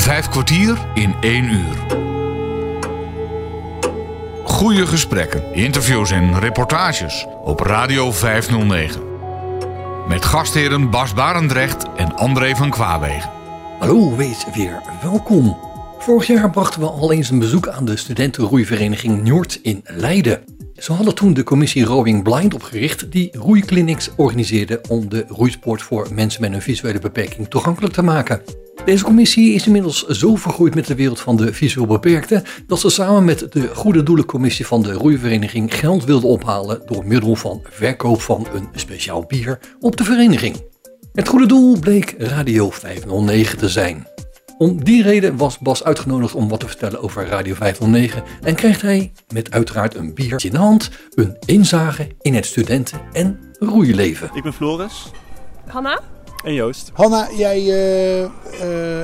Vijf kwartier in één uur. Goede gesprekken, interviews en reportages op Radio 509. Met gastheren Bas Barendrecht en André van Kwaabegen. Hallo, wees weer welkom. Vorig jaar brachten we al eens een bezoek aan de studentenroeivereniging Noord in Leiden. Ze hadden toen de commissie Rowing Blind opgericht die roeiclinics organiseerde om de roeisport voor mensen met een visuele beperking toegankelijk te maken. Deze commissie is inmiddels zo vergroeid met de wereld van de visueel beperkten dat ze samen met de Goede Doelencommissie van de roeivereniging geld wilde ophalen door middel van verkoop van een speciaal bier op de vereniging. Het goede doel bleek Radio 509 te zijn. Om die reden was Bas uitgenodigd om wat te vertellen over Radio 509 en krijgt hij, met uiteraard een biertje in de hand, een inzage in het studenten- en roeileven. Ik ben Floris. Hanna? En Joost. Hanna, jij uh, uh,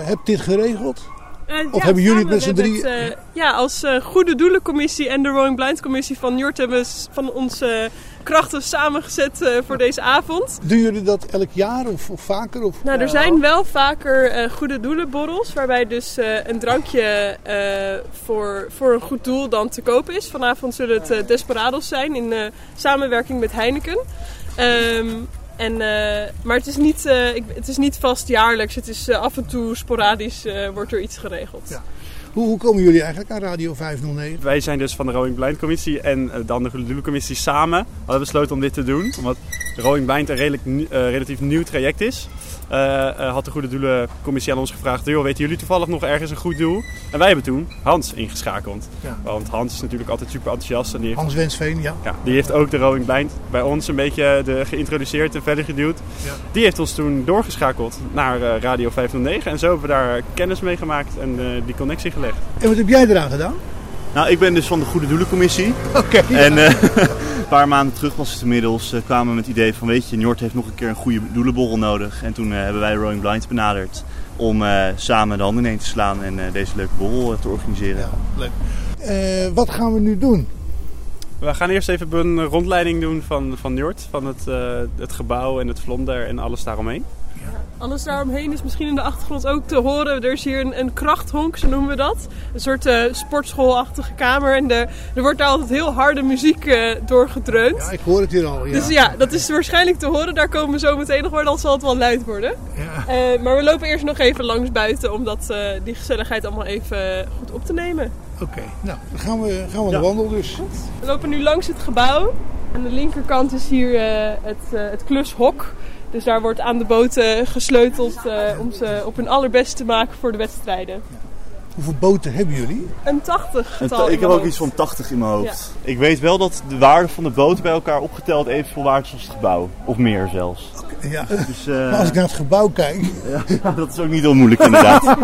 hebt dit geregeld? Uh, of ja, hebben jullie het met z'n drie? ja, als Goede Doelencommissie en de Rowing Blind Commissie van Njord hebben we van onze krachten samengezet voor deze avond. Doen jullie dat elk jaar of, of vaker? Of? Nou, er zijn wel vaker Goede Doelenborrels, waarbij dus een drankje voor, voor een goed doel dan te koop is. Vanavond zullen het Desperados zijn in samenwerking met Heineken. Um, en, uh, maar het is, niet, uh, ik, het is niet vast jaarlijks. Het is uh, af en toe sporadisch wordt er iets geregeld. Ja. Hoe, hoe, komen jullie eigenlijk aan Radio 509? Wij zijn dus van de Rowing Blind Commissie en dan de Goede Commissie samen hadden besloten om dit te doen. Omdat de Rowing Blind een redelijk, relatief nieuw traject is. Uh, uh, had de Goede Doelencommissie aan ons gevraagd: joh, weten jullie toevallig nog ergens een goed doel? En wij hebben toen Hans ingeschakeld. Ja. Want Hans is natuurlijk altijd super enthousiast. En die heeft, Hans Wensveen, ja. ja. Die heeft ook de Rowing Blind bij ons een beetje de, geïntroduceerd en verder geduwd. Ja. Die heeft ons toen doorgeschakeld naar uh, Radio 509. En zo hebben we daar kennis mee gemaakt en die connectie gelegd. En wat heb jij eraan gedaan? Nou, ik ben dus van de Goede Doelencommissie. Oké. Okay, en een paar maanden terug was het inmiddels, uh, kwamen we met het idee van weet je, Njord heeft nog een keer een goede doelenborrel nodig. En toen uh, hebben wij Rowing Blind benaderd om uh, samen de handen ineen te slaan en deze leuke borrel te organiseren. Ja, leuk. wat gaan we nu doen? We gaan eerst even een rondleiding doen van, van Njord, van het, het gebouw en het vlonder en alles daaromheen. Alles daaromheen is misschien in de achtergrond ook te horen. Er is hier een, een krachthonk, zo noemen we dat. Een soort uh, sportschoolachtige kamer. En de, er wordt daar altijd heel harde muziek uh, door gedreund. Ja, ik hoor het hier al. Ja. Dus ja, dat is waarschijnlijk te horen. Daar komen we zo meteen nog wel, dan zal het wel luid worden. Ja. Uh, maar we lopen eerst nog even langs buiten om dat, die gezelligheid allemaal even goed op te nemen. Oké, okay. nou, dan gaan we, gaan we ja. de wandel dus. We lopen nu langs het gebouw. Aan de linkerkant is hier het, het klushok. Dus daar wordt aan de boten gesleuteld uh, om ze op hun allerbest te maken voor de wedstrijden. Hoeveel boten hebben jullie? Een 80 getal. Ik heb ook iets van 80 in mijn hoofd. Ja. Ik weet wel dat de waarde van de boten bij elkaar opgeteld evenveel waard is als het gebouw. Of meer zelfs. Ja. Dus, uh... Maar als ik naar het gebouw kijk. Ja, dat is ook niet onmoeilijk inderdaad.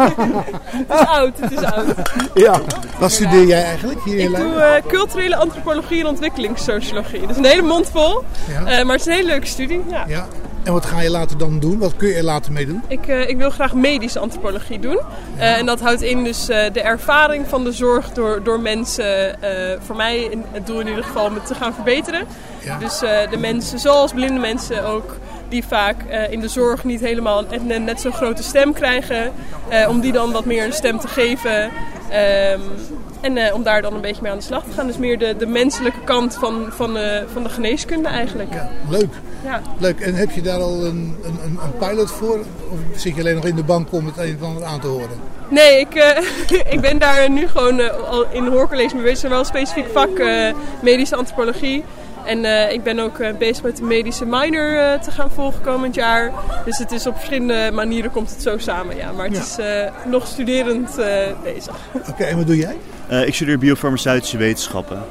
het is oud, het is oud. Ja. Wat studeer jij eigenlijk hier in Ik doe uh, culturele antropologie en ontwikkelingssociologie. Dat is een hele mond vol. Ja. Uh, maar het is een hele leuke studie. Ja. En wat ga je later dan doen? Wat kun je er later mee doen? Ik, uh, ik wil graag medische antropologie doen. Ja. Uh, en dat houdt in dus uh, de ervaring van de zorg door, door mensen, voor mij in, het doel in ieder geval, met te gaan verbeteren. Ja. Dus de mensen, zoals blinde mensen ook, die vaak in de zorg niet helemaal net, net zo'n grote stem krijgen. om die dan wat meer een stem te geven. Um, en uh, om daar dan een beetje mee aan de slag te gaan. Dus meer de, de menselijke kant van, van, uh, van de geneeskunde eigenlijk. Ja, leuk. Ja. leuk. En heb je daar al een, een, een pilot voor? Of zit je alleen nog in de bank om het een en ander aan te horen? Nee, ik, uh, ik ben daar nu gewoon al in de hoorcollege mee bezig. Er wel een specifiek vak medische antropologie. En uh, ik ben ook uh, bezig met de medische minor uh, te gaan volgen komend jaar. Dus het is op verschillende manieren komt het zo samen. Ja. Maar het ja. is nog studerend bezig. Oké, okay, en wat doe jij? ik studeer biofarmaceutische wetenschappen.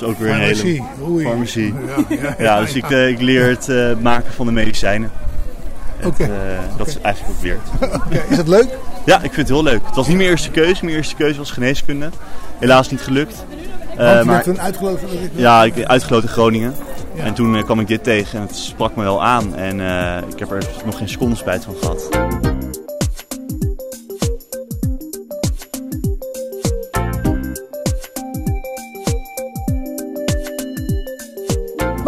Is ook weer Farmacie. een hele... Oei. Farmacie. Ja, ja, ja, ja dus ik, ik leer het maken van de medicijnen. Oké. Okay. Dat okay. is eigenlijk ook leert. okay. Is dat leuk? Ja, ik vind het heel leuk. Het was niet mijn eerste keuze. Mijn eerste keuze was geneeskunde. Helaas niet gelukt. Uh, maar, toen uitgeloten? Ja, ik uitgeloten Groningen. Ja. En toen kwam ik dit tegen en het sprak me wel aan. En ik heb er nog geen seconde spijt van gehad.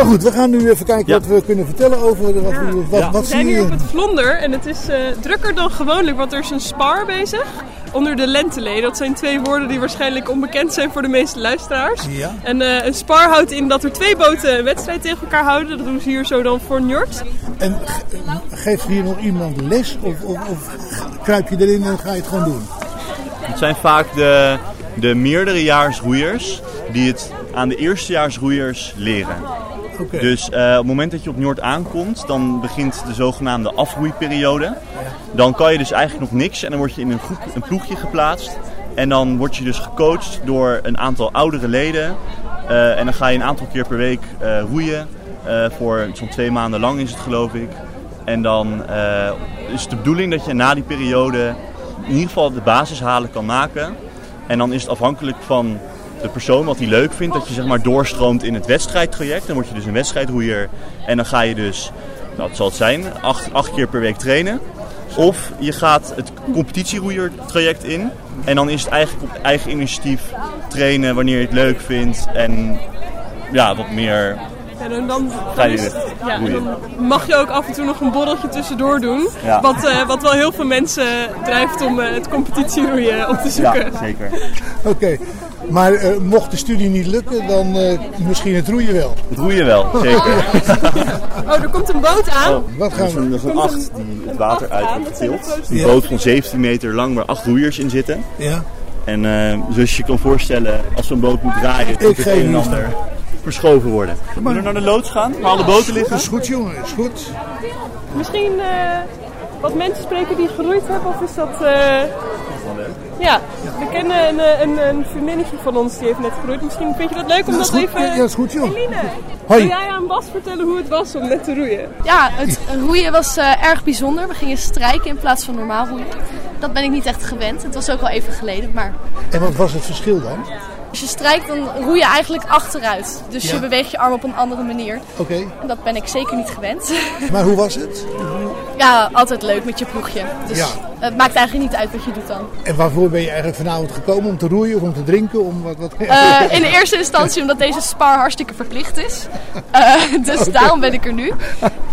Maar goed, we gaan nu even kijken Ja. wat we kunnen vertellen over wat, we- wat, Ja. wat We zijn hier je. op het Vlonder en het is eh, drukker dan gewoonlijk, want er is een spar bezig onder de lentelee. Dat zijn twee woorden die waarschijnlijk onbekend zijn voor de meeste luisteraars. Ja. En eh, een spar houdt in dat er twee boten een wedstrijd tegen elkaar houden. Dat doen ze hier zo dan voor Njord. En ge- geeft hier nog iemand les of, of, of kruip je erin en ga je het gewoon doen? Het zijn vaak de, de meerderejaarsroeiers die het aan de eerstejaarsroeiers leren. Dus eh, op het moment dat je op Noord aankomt, dan begint de zogenaamde afroeiperiode. Dan kan je dus eigenlijk nog niks en dan word je in een, groep, een ploegje geplaatst. En dan word je dus gecoacht door een aantal oudere leden. Eh, en dan ga je een aantal keer per week eh, roeien. Voor zo'n twee maanden lang is het geloof ik. En dan is het de bedoeling dat je na die periode in ieder geval de basis halen kan maken. En dan is het afhankelijk van de persoon wat hij leuk vindt, dat je zeg maar doorstroomt in het wedstrijdtraject. Dan word je dus een wedstrijdroeier en dan ga je dus, nou zal het zijn, acht, acht keer per week trainen. Of je gaat het competitieroeiertraject in en dan is het eigenlijk op eigen initiatief trainen wanneer je het leuk vindt en ja, wat meer En dan, dan, Ga je is- weer ja, en roeien. dan mag je ook af en toe nog een borreltje tussendoor doen. Ja. Wat, eh, wat wel heel veel mensen drijft om eh, het competitieroeien op te zoeken. Ja, zeker. Oké, maar eh, mocht de studie niet lukken, dan eh, misschien het roeien wel. Het roeien wel, zeker. Oh, er komt een boot aan. Oh, Wat dat gaan is we? een, dat is een acht die het water uit aan, heeft getild. Een boot van 17 meter lang waar acht roeiers in zitten. Ja, En eh, zoals je je kan voorstellen, als zo'n boot moet draaien, moet het een en ander verschoven worden. Moeten we naar de loods gaan? Waar alle boten liggen? is goed jongen, is goed. Misschien eh, wat mensen spreken die geroeid hebben, of is dat... eh, Ja, we kennen een, eh, een, een vriendinnetje van ons die heeft net geroeid. Misschien vind je dat leuk om Dat even... ja, dat is goed joh. Eline, Hoi. jij aan Bas vertellen hoe het was om net te roeien? Ja, het roeien was eh, erg bijzonder. We gingen strijken in plaats van normaal roeien. Dat ben ik niet echt gewend. Het was ook wel even geleden. Maar En wat was het verschil dan? Als je strijkt, dan roei je eigenlijk achteruit. Dus Ja. je beweegt je arm op een andere manier. Oké, En dat ben ik zeker niet gewend. maar hoe was het? ja, altijd leuk met je ploegje. Dus Ja. Het maakt eigenlijk niet uit wat je doet dan. En waarvoor ben je eigenlijk vanavond gekomen? Om te roeien of om te drinken? Om wat, wat... Eh, in de eerste instantie omdat deze spar hartstikke verplicht is. Eh, dus daarom ben ik er nu.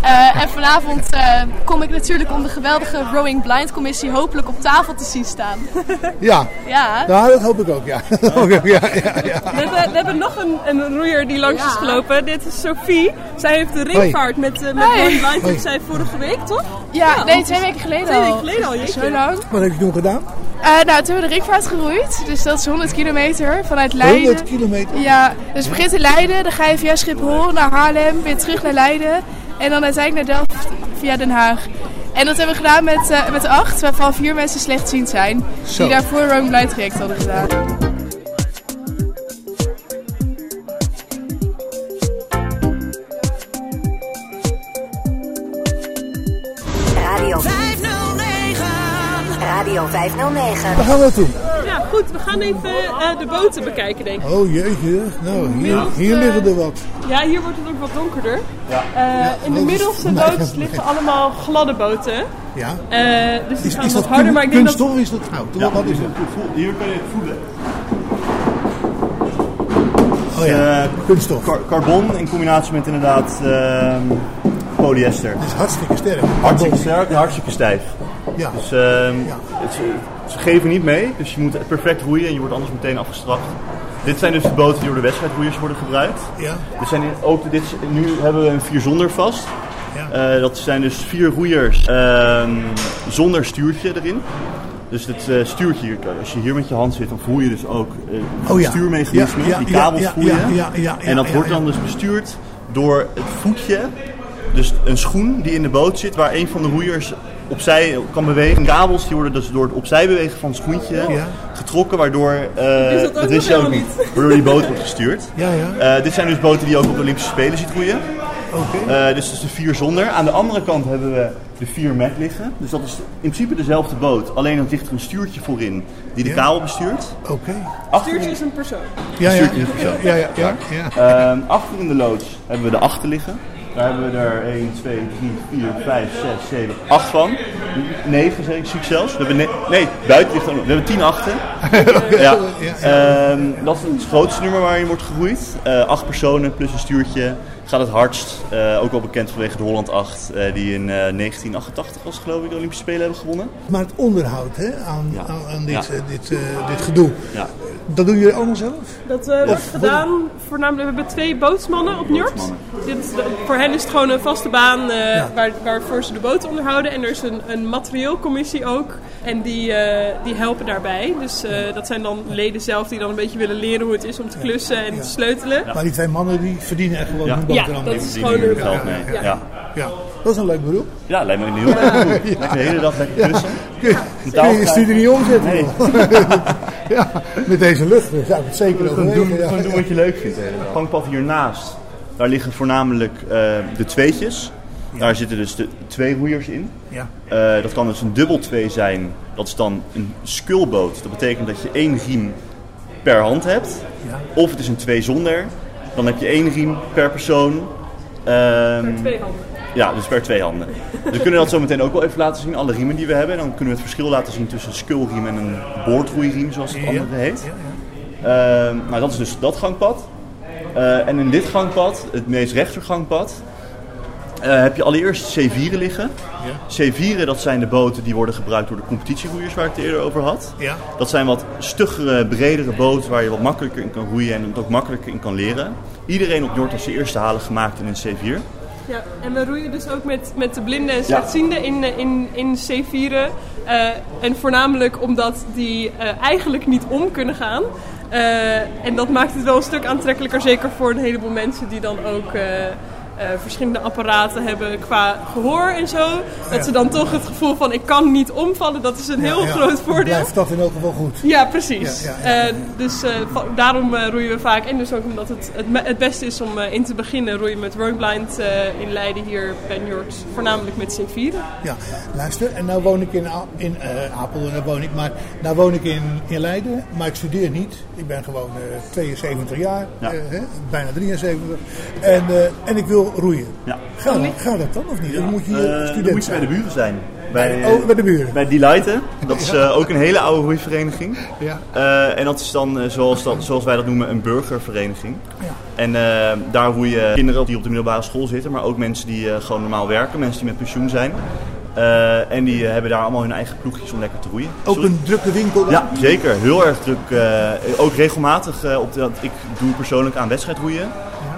Eh, en vanavond eh, kom ik natuurlijk om de geweldige Rowing Blind Commissie hopelijk op tafel te zien staan. Ja, Ja, nou, dat hoop ik ook, ja. Ja, ja, ja. We hebben, we hebben nog een, een roeier die langs is gelopen. Dit is Sophie. Zij heeft de ringvaart met, met. One Blind. Dat zei vorige week, toch? ja nee, twee weken geleden Twee al. weken geleden al, jeetje. Zo lang. Wat heb je toen gedaan? Eh, nou, toen hebben we de ringvaart geroeid. Dus dat is 100 kilometer vanuit Leiden. 100 kilometer. Ja, dus je begint in Leiden, dan ga je via Schiphol naar Haarlem, weer terug naar Leiden. En dan uiteindelijk naar Delft via Den Haag. En dat hebben we gedaan met, eh, met acht, waarvan vier mensen slechtziend zijn. Zo. Die daarvoor een Rome Blind traject hadden gedaan. Radio 509. Waar gaan we naartoe? Ja, goed. We gaan even eh, de boten bekijken, denk ik. Oh jeetje, nou hier, hier liggen er wat. Ja, hier wordt het ook wat donkerder. Eh, in de dat middelste geen liggen allemaal gladde boten. Ja. Eh, dus die Is, gaan is wat dat harder, kun- maar ik denk dat... kunststof of is dat hout? Wat is het? Hier kan je het voelen. Oh ja, Eh, kunststof. Car- carbon in combinatie met inderdaad ehm, polyester. Het is hartstikke sterk. Hartstikke sterk en hartstikke stijf. Ja. Dus ehm, het, ze geven niet mee, dus je moet perfect roeien en je wordt anders meteen afgestraft. Dit zijn dus de boten die door de wedstrijdroeiers worden gebruikt. Ja. Dit zijn ook, dit, nu hebben we een vier zonder vast. Ja. Eh, dat zijn dus vier roeiers ehm, zonder stuurtje erin. Dus het eh, stuurtje, hier, als je hier met je hand zit, dan voel je dus ook eh, Oh het ja. stuurmechanisme. Ja, ja, die kabels ja, voel je. ja, ja, ja, en dat wordt dan dus bestuurd door het voetje. Dus een schoen die in de boot zit, waar een van de roeiers opzij kan bewegen. Kabels die worden dus door het opzij bewegen van het schoentje Ja. getrokken, waardoor eh dat je ook niet, waardoor die boot wordt gestuurd. Ja, ja. Eh, dit zijn dus boten die je ook op de Olympische Spelen ziet roeien. Oké. Eh, dus dat is de vier zonder. Aan de andere kant hebben we de vier met liggen. Dus dat is in principe dezelfde boot. Alleen dan ligt er een stuurtje voorin die de Ja. kabel bestuurt. Oké. Stuurtje is een persoon. Ja, ja. Stuurtje is persoon. Ja, ja, ja. ja. Ehm, achter in de loods hebben we de achter liggen. Daar hebben we er 1, 2, 3, 4, 5, 6, 7, 8 van. 9 zeg ik zelfs. We hebben ne- nee, buiten ligt er nog. We hebben 10 achten. ja. Ehm, dat is het grootste nummer waarin wordt gegroeid. Eh 8 personen plus een stuurtje. Gaat het hardst. Eh, ook wel bekend vanwege de Holland 8, eh, die in eh, 1988 was geloof ik de Olympische Spelen hebben gewonnen. Maar het onderhoud hè, aan, Ja. aan, aan dit, Ja. eh, dit, eh, dit gedoe, Ja. dat doen jullie allemaal zelf? Dat eh, wordt gedaan voornamelijk. We hebben twee bootsmannen op Njord. Dit, voor hen is het gewoon een vaste baan eh, Ja. waar, waarvoor ze de boot onderhouden. En er is een, een materieelcommissie ook. En die, eh, die helpen daarbij. Dus eh, dat zijn dan leden zelf die dan een beetje willen leren hoe het is om te klussen en Ja. te sleutelen. Maar die twee mannen die verdienen echt gewoon Ja. hun Ja, boterham dat is Die gewoon mee. Ja. Ja. Ja, dat is een leuk beroep. Ja, lijkt me een heel leuk beroep. Lekker de hele dag lekker klussen. Kun je, kun je je studie niet omzetten? Nee. ja, met deze lucht zou ik het zeker doen, ja. gewoon doen wat je leuk vindt. Het gangpad hiernaast, daar liggen voornamelijk eh, de tweetjes. Daar zitten dus de twee roeiers in. Ja. Eh, dat kan dus een dubbel twee zijn. Dat is dan een skulboot. Dat betekent dat je één riem per hand hebt. Ja. Of het is een twee zonder. Dan heb je één riem per persoon. Ehm, Twee handen. ja, dus per twee handen. Dus we kunnen dat zo meteen ook wel even laten zien, alle riemen die we hebben. En dan kunnen we het verschil laten zien tussen een skulriem en een boordroeiriem, zoals het andere heet. Ehm, nou, dat is dus dat gangpad. Eh, en in dit gangpad, het meest rechter gangpad, eh, heb je allereerst C4'en liggen. C4'en, dat zijn de boten die worden gebruikt door de competitieroeiers waar ik het eerder over had. Ja. Dat zijn wat stuggere, bredere boten waar je wat makkelijker in kan roeien en het ook makkelijker in kan leren. Iedereen op Noord heeft zijn eerste halen gemaakt in een C4. Ja, en we roeien dus ook met, met de blinden en slechtzienden in, eh, in, in C4'en. Eh, en voornamelijk omdat die eh, eigenlijk niet om kunnen gaan. Eh, en dat maakt het wel een stuk aantrekkelijker, zeker voor een heleboel mensen die dan ook verschillende apparaten hebben qua gehoor en zo. Dat ze dan toch het gevoel van ik kan niet omvallen, dat is een heel Ja, groot voordeel. Blijft dat in elk geval goed. Ja, precies. Ja, ja, ja. Eh, dus eh, daarom eh, roeien we vaak. En dus ook omdat het het, het beste is om eh, in te beginnen roeien met Rowing Blind eh, in Leiden hier bij Njord. Voornamelijk met C4. Ja, luister, en nou woon ik in, in eh, Apeldoorn, daar woon ik, maar nou woon ik in, in Leiden, maar ik studeer niet. Ik ben gewoon eh, 72 jaar, Ja. eh, hè, bijna 73, en, eh, en ik wil roeien. Ja. Ga, dat- ga dat dan of niet? Dan moet je hier Eh, student dan moet je bij de buren zijn. Bij, Oh, bij de buren. Bij Delighten. Dat is eh, ook een hele oude roeivereniging. Ja. Eh, en dat is dan, zoals, dat, zoals wij dat noemen, een burgervereniging. Ja. En daar roeien kinderen die op de middelbare school zitten, maar ook mensen die eh, gewoon normaal werken, mensen die met pensioen zijn. Eh, en die hebben daar allemaal hun eigen ploegjes om lekker te roeien. Ook Sorry? een drukke winkel. dan? Ja, zeker. Heel erg druk. eh, ook regelmatig. eh, op de, ik doe persoonlijk aan wedstrijdroeien.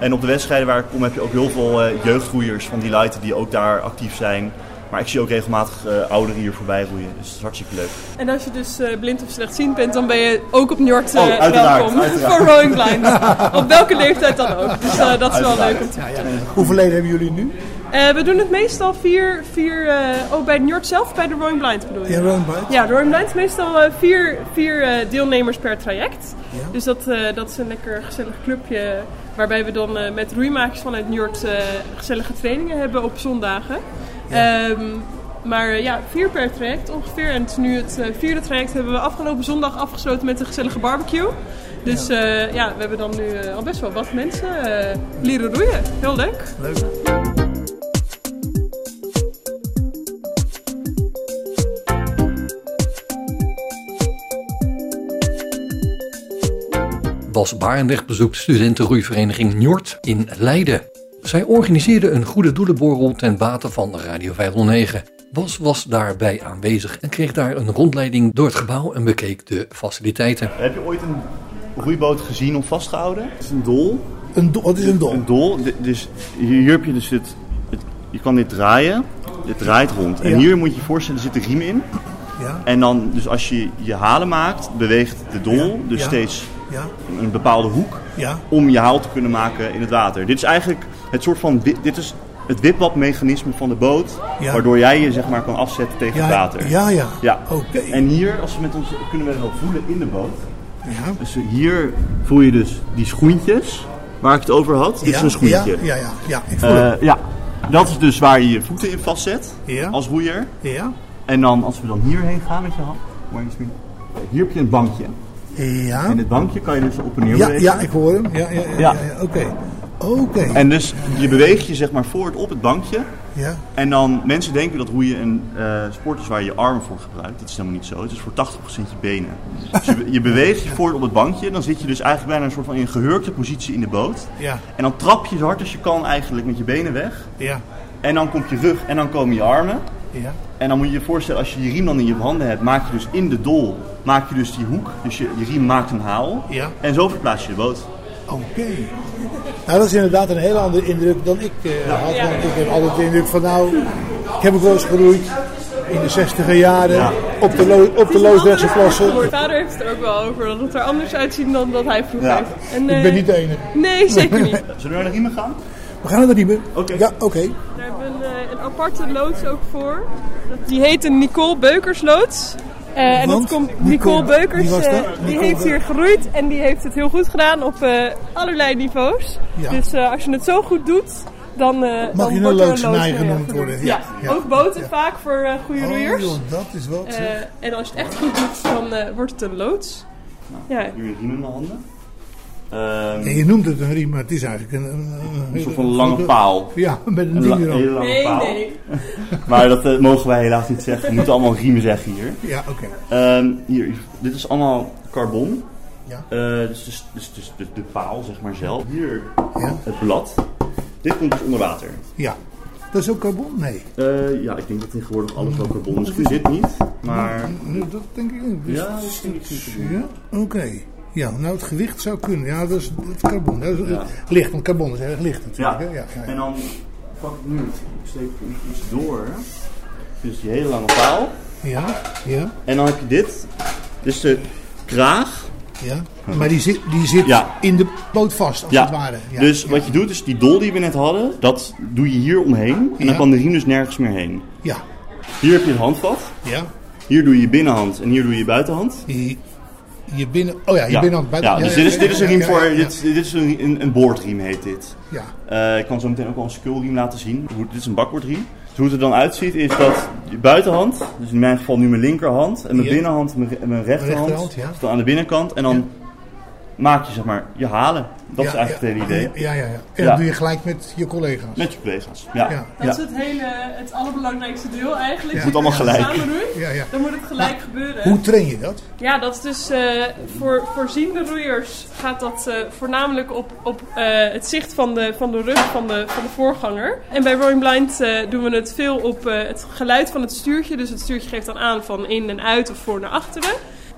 En op de wedstrijden waar ik kom heb je ook heel veel eh, jeugdroeiers van die lighten die ook daar actief zijn. Maar ik zie ook regelmatig eh, ouderen hier voorbij roeien. Dus dat is hartstikke leuk. En als je dus eh, blind of slechtziend bent, dan ben je ook op Njord Oh, uiteraard, welkom. uiteraard. Voor Rowing Blind. op welke leeftijd dan ook. Dus eh, dat is wel leuk om te vertellen. Hoeveel leden hebben jullie nu? Eh, we doen het meestal vier, vier eh, oh bij Njord zelf, bij de Rowing Blind bedoel je? Ja, Rowing Blind. Ja, de Rowing Blind is meestal vier, vier eh, deelnemers per traject. Ja. Dus dat, eh, dat is een lekker gezellig clubje waarbij we dan eh, met roeimakers vanuit Njord eh, gezellige trainingen hebben op zondagen. Ehm, maar eh, ja, vier per traject ongeveer. En het is nu het vierde traject hebben we afgelopen zondag afgesloten met een gezellige barbecue. Dus ja, ja we hebben dan nu al best wel wat mensen leren roeien. Heel leuk. Leuk. Bas Barendrecht bezoekt studentenroeivereniging Njord in Leiden. Zij organiseerde een goede doelenborrel ten bate van Radio 509. Bas was daarbij aanwezig en kreeg daar een rondleiding door het gebouw en bekeek de faciliteiten. Heb je ooit een roeiboot gezien of vastgehouden? Het is een dol. Een do- wat is een dol? Een dol. Dus hier, heb je dus dit, het- je kan dit draaien. Dit draait rond. En Ja. hier moet je je voorstellen, er zit een riem in. Ja, En dan, dus als je je halen maakt, beweegt de dol Ja, dus ja. steeds ja, een bepaalde hoek ja. om je haal te kunnen maken in het water. Dit is eigenlijk het soort van, dit is het wipwapmechanisme van de boot, Ja. waardoor jij je zeg maar kan afzetten tegen het water. ja, ja. Ja. Oké. En hier, als we met ons, kunnen we wel voelen in de boot. Ja. Dus hier voel je dus die schoentjes waar ik het over had. Dit is een schoentje. Ja, ja, ja, ja. ik voel Eh, het. ja, dat is dus waar je je voeten in vastzet als roeier. Ja, En dan als we dan hierheen gaan met je hand. Hier heb je een bankje. Ja. En dit bankje kan je dus op en neer Ja, bewegen. ja, ik hoor hem. Ja, ja, ja, Oké. Oké. En dus je beweegt je zeg maar voort op het bankje. Ja. En dan, mensen denken dat roeien een eh, sport is waar je je armen voor gebruikt. Dat is helemaal niet zo. Het is voor 80% je benen. Dus je, je beweegt je voort op het bankje. Dan zit je dus eigenlijk bijna een soort van in een gehurkte positie in de boot. Ja. En dan trap je zo hard als je kan eigenlijk met je benen weg. Ja. En dan komt je rug en dan komen je armen. Ja. En dan moet je je voorstellen, als je je riem dan in je handen hebt, maak je dus in de dol, maak je dus die hoek. Dus je, je riem maakt een haal. Ja. En zo verplaats je de boot. Oké. Nou, dat is inderdaad een hele andere indruk dan ik eh, had. Want ik heb altijd de indruk van, nou, ik heb ook wel eens geroeid in de 60 jaren Ja. op de, Lo op de Loosdrechtse plassen. Mijn vader heeft het er ook wel over dat het er anders uitziet dan dat hij vroeger Ja. heeft. En, Ik eh, ben niet de enige. Nee, zeker niet. Zullen we naar de riemen gaan? We gaan naar de riemen. Oké. Ja, oké. Aparte loods ook voor. Die heet een Nicole Beukers loods. Eh, en dat komt Nicole, Nicole Beukers, eh, die Nicole heeft hier geroeid en die heeft het heel goed gedaan op eh, allerlei niveaus. Ja. Dus eh, als je het zo goed doet, dan, eh Mag dan je een wordt er loodsnaai mee genoemd worden? Ja, Ja, ja. ook boten vaak voor eh goede Oh, roeiers. joh, dat is. Eh, zeg. en als je het echt goed doet, dan eh, wordt het een loods. Ja. Nu een riem in mijn handen. Ehm, En je noemt het een riem, maar het is eigenlijk een... Een, een soort van lange paal. Ja, met een la- ding erop. hele lange Nee, paal. nee. Maar dat eh, mogen wij helaas niet zeggen. We moeten allemaal riemen zeggen hier. Ja, oké. Ehm, hier, dit is allemaal carbon. Ja. Eh, dus, dus, dus, dus de, de paal, zeg maar zelf. Hier Ja. het blad. Dit komt dus onder water. Ja. Dat is ook carbon? Nee. Eh, ja, ik denk dat tegenwoordig alles wel carbon is. Misschien dit niet, maar... Nee, Dat denk ik niet. Dus- Ja, dat denk ik niet. Ja, oké. Ja, nou het gewicht zou kunnen. Ja, dat is, is carbon. Dat is Ja. licht, want carbon is erg licht natuurlijk. Ja. hè? Ja, ja, En dan pak ik nu, ik steek iets door. Dus die hele lange paal. ja, ja, En dan heb je dit. Dus de kraag. ja. Maar die zit, die zit Ja. in de boot vast, als Ja. het ware. Ja, dus wat je doet is die dol die we net hadden, dat doe je hier omheen. En dan kan de riem dus nergens meer heen. Ja, Hier heb je het handvat. ja. Hier doe je je binnenhand en hier doe je je buitenhand. Je, binnen... Oh ja, je binnenhand buiten. Ja, dus dit is, dit is een ja, riem ja, voor, ja, ja. dit, dit is een, een, een boordriem heet dit. Ja, Eh, ik kan zo meteen ook wel een skulriem laten zien. Hoe, dit is een bakboordriem. Dus hoe het er dan uitziet is dat je buitenhand, dus in mijn geval nu mijn linkerhand, en mijn Ja. binnenhand en mijn, en mijn rechterhand, rechterhand, ja. staan aan de binnenkant. En dan maak je zeg maar je halen. Dat is eigenlijk ja, het hele idee. Ja, ja, ja. En Ja. dat doe je gelijk met je collega's. Met je collega's. Ja. Ja. Dat is het hele, het allerbelangrijkste deel eigenlijk. Ja. Moet allemaal gelijk. Samen roeien, Ja, ja. dan moet het gelijk gebeuren. Hoe train je dat? Ja, dat is dus eh, voor voorziende roeiers gaat dat eh, voornamelijk op, op eh, het zicht van de, van de rug van de, van de voorganger. En bij Rowing Blind eh, doen we het veel op eh, het geluid van het stuurtje. Dus het stuurtje geeft dan aan van in en uit of voor naar achteren.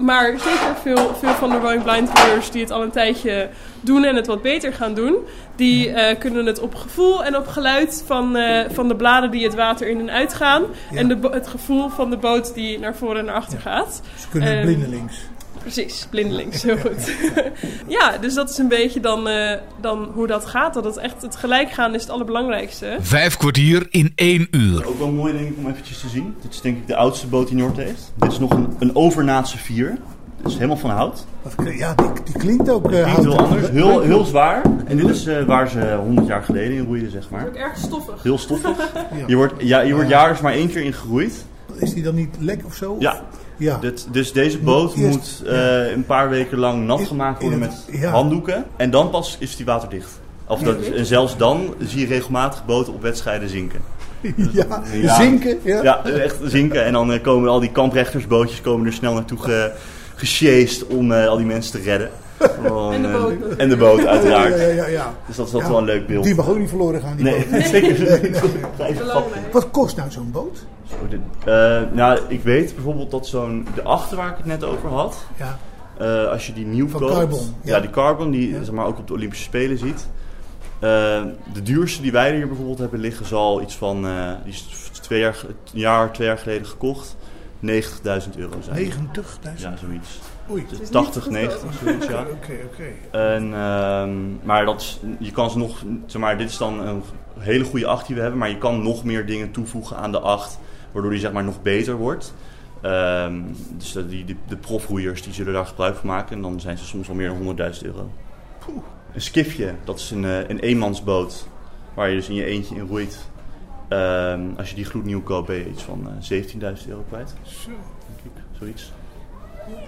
Maar zeker veel, veel van de Rowing Blind die het al een tijdje doen en het wat beter gaan doen, die eh, kunnen het op gevoel en op geluid van, eh, van de bladen die het water in en uit gaan. Ja. En de, het gevoel van de boot die naar voren en naar achter gaat. Ze kunnen Ehm, blindelings. Precies, blindelings, heel goed. ja, dus dat is een beetje dan, eh, dan hoe dat gaat. Dat het echt het gelijk gaan is het allerbelangrijkste. Vijf kwartier in één uur. Ook wel mooi denk ik om eventjes te zien. Dit is denk ik de oudste boot die Noord heeft. Dit is nog een, een overnaatse vier. Dit is helemaal van hout. Ja, die, die klinkt ook uh, Klinkt heel anders. Heel, heel zwaar. En dit is eh, waar ze 100 jaar geleden in roeiden, zeg maar. Ook erg stoffig. Heel stoffig. Je wordt, ja, je wordt jaarlijks maar één keer in gegroeid. Is die dan niet lek of zo? Ja. Ja. Dit, dus deze boot Eerst- moet eh, een paar weken lang nat gemaakt worden met ja. handdoeken. En dan pas is die waterdicht. Of dat, en zelfs dan zie je regelmatig boten op wedstrijden zinken. ja. Ja. Zinken. Ja. Ja, echt zinken. En dan eh, komen al die kamprechtersbootjes komen er snel naartoe ge, gesjeest om eh, al die mensen te redden. Gewoon, En de boot. en de boot, uiteraard. Ja, ja, ja, ja. Dus dat is altijd Ja. wel een leuk beeld. Die mag ook niet verloren gaan, die Nee, boot. zeker. Wat kost nou zo'n boot? Eh, nou, ik weet bijvoorbeeld dat zo'n... De achter waar ik het net over had... Ja. eh, als je die nieuw Van koopt... Carbon, Ja. ja. die Carbon, die Ja. zeg maar, ook op de Olympische Spelen ziet. Eh, de duurste die wij hier bijvoorbeeld hebben liggen... zal iets van... eh, die is twee jaar, een jaar, twee jaar geleden gekocht. 90.000 euro zijn. 90.000. Ja, zoiets. Oei. Dus is 80, niet 90, zoiets, ja. Oké, oké. En, ehm, maar dat is, je kan ze nog, zeg maar, dit is dan een hele goede acht die we hebben, maar je kan nog meer dingen toevoegen aan de acht, waardoor die zeg maar nog beter wordt. Ehm, dus de, die, de, de profroeiers die zullen daar gebruik van maken en dan zijn ze soms al meer dan 100.000 euro. Een skifje, dat is een, eh, een eenmansboot waar je dus in je eentje in roeit. Ehm, als je die gloednieuw koopt ben je iets van eh 17.000 euro kwijt, Zo. denk ik, zoiets.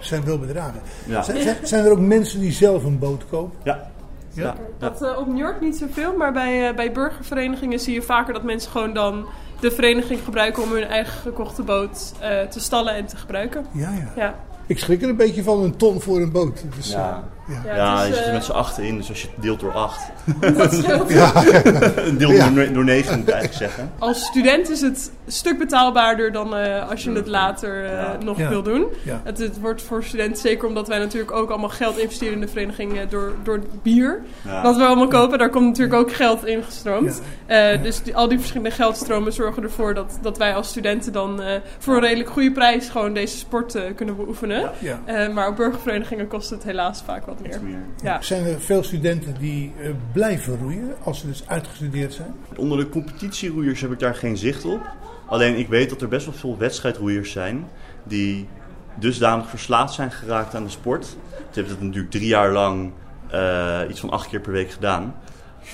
Zijn wel bedragen. Ja. Zijn, zijn- er ook mensen die zelf een boot kopen? Ja, Ja. Dat eh, op New York niet zoveel, maar bij, eh, bij burgerverenigingen zie je vaker dat mensen gewoon dan de vereniging gebruiken om hun eigen gekochte boot eh, te stallen en te gebruiken. Ja, ja. Ja, Ik schrik er een beetje van een ton voor een boot. Dus, Ja. Eh, ja. ja, Ja, je zit er eh, met z'n achten in, dus als je het deelt door acht. dat scheelt. Een deel Ja. door, door negen moet ik eigenlijk zeggen. Als student is het een stuk betaalbaarder dan eh, als je het later eh, Ja. nog Ja. wil doen. Ja. Het, het wordt voor studenten, zeker omdat wij natuurlijk ook allemaal geld investeren in de vereniging eh, door, door het bier. Ja. Wat we allemaal kopen, daar komt natuurlijk ook geld in gestroomd. Eh, Dus die, al die verschillende geldstromen zorgen ervoor dat, dat wij als studenten dan eh, voor een redelijk goede prijs gewoon deze sport eh, kunnen beoefenen. Ja. Eh, maar op burgerverenigingen kost het helaas vaak wat meer. Iets meer. Ja. Zijn er veel studenten die eh, blijven roeien als ze dus uitgestudeerd zijn? Onder de competitieroeiers heb ik daar geen zicht op. Alleen ik weet dat er best wel veel wedstrijdroeiers zijn die dusdanig verslaafd zijn geraakt aan de sport. Ze hebben dat natuurlijk drie jaar lang eh, iets van acht keer per week gedaan.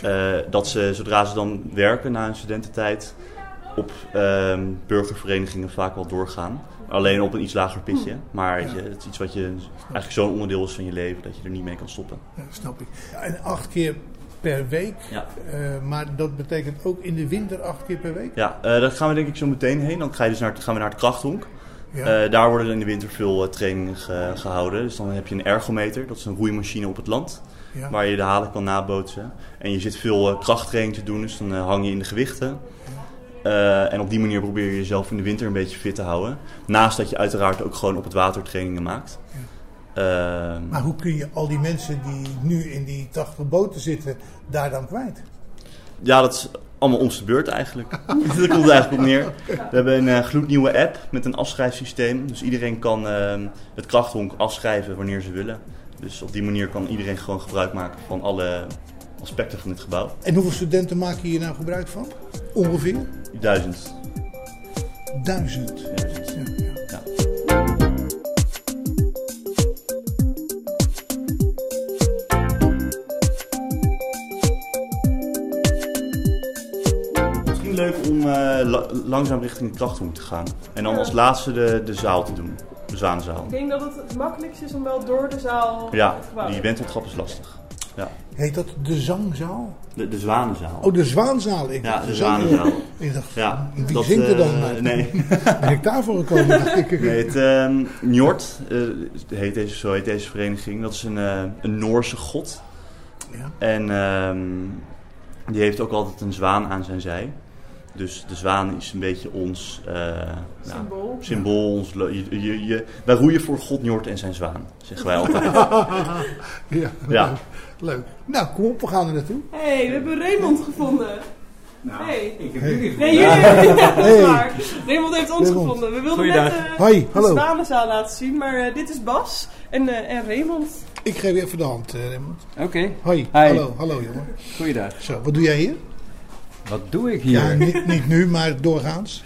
Eh, dat ze, zodra ze dan werken na hun studententijd, op ehm, burgerverenigingen vaak wel doorgaan. Alleen op een iets lager pitje. Maar weet je, het is iets wat je eigenlijk zo'n onderdeel is van je leven dat je er niet mee kan stoppen. Ja, snap ik. En acht keer per week. Ja. Eh, maar dat betekent ook in de winter acht keer per week? Ja, eh, daar gaan we denk ik zo meteen heen. Dan ga je dus naar, gaan we naar het krachthonk. Ja. Eh, daar worden in de winter veel trainingen ge- gehouden. Dus dan heb je een ergometer, dat is een roeimachine op het land. Ja. Waar je de halen kan nabootsen. En je zit veel krachttraining te doen, dus dan hang je in de gewichten. Eh, en op die manier probeer je jezelf in de winter een beetje fit te houden. Naast dat je uiteraard ook gewoon op het water trainingen maakt. Ehm, Maar hoe kun je al die mensen die nu in die 80 boten zitten, daar dan kwijt? Ja, dat is allemaal ons de beurt eigenlijk. Daar komt eigenlijk op neer. We hebben een eh, gloednieuwe app met een afschrijfsysteem. Dus iedereen kan ehm, het krachthonk afschrijven wanneer ze willen. Dus op die manier kan iedereen gewoon gebruik maken van alle aspecten van dit gebouw. En hoeveel studenten maken hier nou gebruik van? Ongeveer? Duizend. Duizend. Duizend. Ja. Misschien leuk om eh, la- langzaam richting het krachthonk te gaan. En dan als laatste de, de zaal te doen. De zwaanzaal. Ik denk dat het het makkelijkst is om wel door de zaal Ja, gebouw die wenteltrap is lastig. Ja. Heet dat de zangzaal? De, de zwanenzaal. Oh, de zwaanzaal. Ik Ja, de zang- zwanenzaal. Ik dacht, Ja, wie dat, zingt er dan? eh, nee. Ben ik daarvoor gekomen? Nee, het ehm Njord, eh, heet deze, zo heet deze vereniging. Dat is een, eh, een Noorse god. Ja. En ehm, die heeft ook altijd een zwaan aan zijn zij. Dus de zwaan is een beetje ons eh, nou, Symbool. symbool. Ons, je, je, je- wij roeien voor God Njord en zijn zwaan, zeggen wij altijd. ja, Ja. Leuk. Nou, kom op, we gaan er naartoe. Hé, hey, we hebben Raymond gevonden. hey. Ik heb jullie Nee, jullie ja, dat is Hey. waar. Raymond heeft ons Raymond. gevonden. We wilden net eh, Hoi, de zwanenzaal laten zien, maar eh, dit is Bas en, eh, en Raymond. Ik geef je even de hand, Raymond. Oké, Hoi, Hi. hallo, hallo jongen. goeiedag. Zo, wat doe jij hier? Wat doe ik hier? Ja, niet, niet nu, maar doorgaans.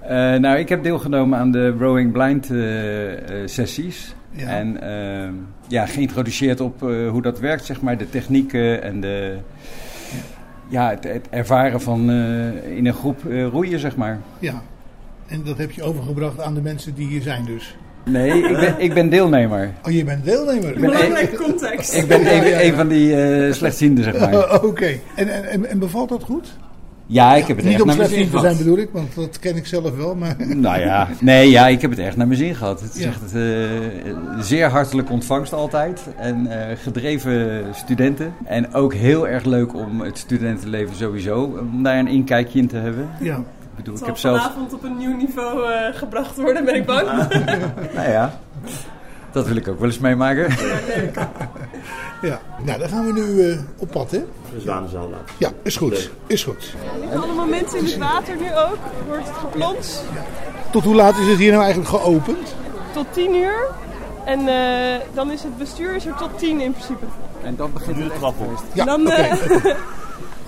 Eh, nou, ik heb deelgenomen aan de Rowing Blind eh, eh, sessies. Ja. En eh, ja, geïntroduceerd op eh, hoe dat werkt, zeg maar, de technieken en de, ja, het, het ervaren van eh, in een groep eh, roeien, zeg maar. Ja. En dat heb je overgebracht aan de mensen die hier zijn dus. Nee, ik ben, ik ben deelnemer. Oh, je bent deelnemer? ben Belangrijke context. Ik ben Ja, een, ja, ja. een van die eh slechtzienden, zeg maar. Oh, Oké. En, en, en bevalt dat goed? Ja, ik heb het Niet echt naar mijn zin te zijn gehad. bedoel ik, want dat ken ik zelf wel. Maar Nou ja, nee, ja, ik heb het echt naar mijn zin gehad. Het is Ja. echt eh, zeer hartelijk ontvangst altijd. En eh, gedreven studenten. En ook heel erg leuk om het studentenleven sowieso, om daar een inkijkje in te hebben. ja. Ik bedoel, ik heb zal zelf... vanavond op een nieuw niveau eh, gebracht worden, ben ik bang. Nou ja, dat wil ik ook wel eens meemaken. ja. Nou, dan gaan we nu eh, op pad, hè? De zwanenzaal laten. Ja, is goed. Is goed. Allemaal mensen in het water nu ook. Wordt het geplons Tot hoe laat is het hier nou eigenlijk geopend? tot 10 uur. En eh, dan is het bestuur is er tot 10 in principe. En dan begint Nu de trap op. Ja, dan.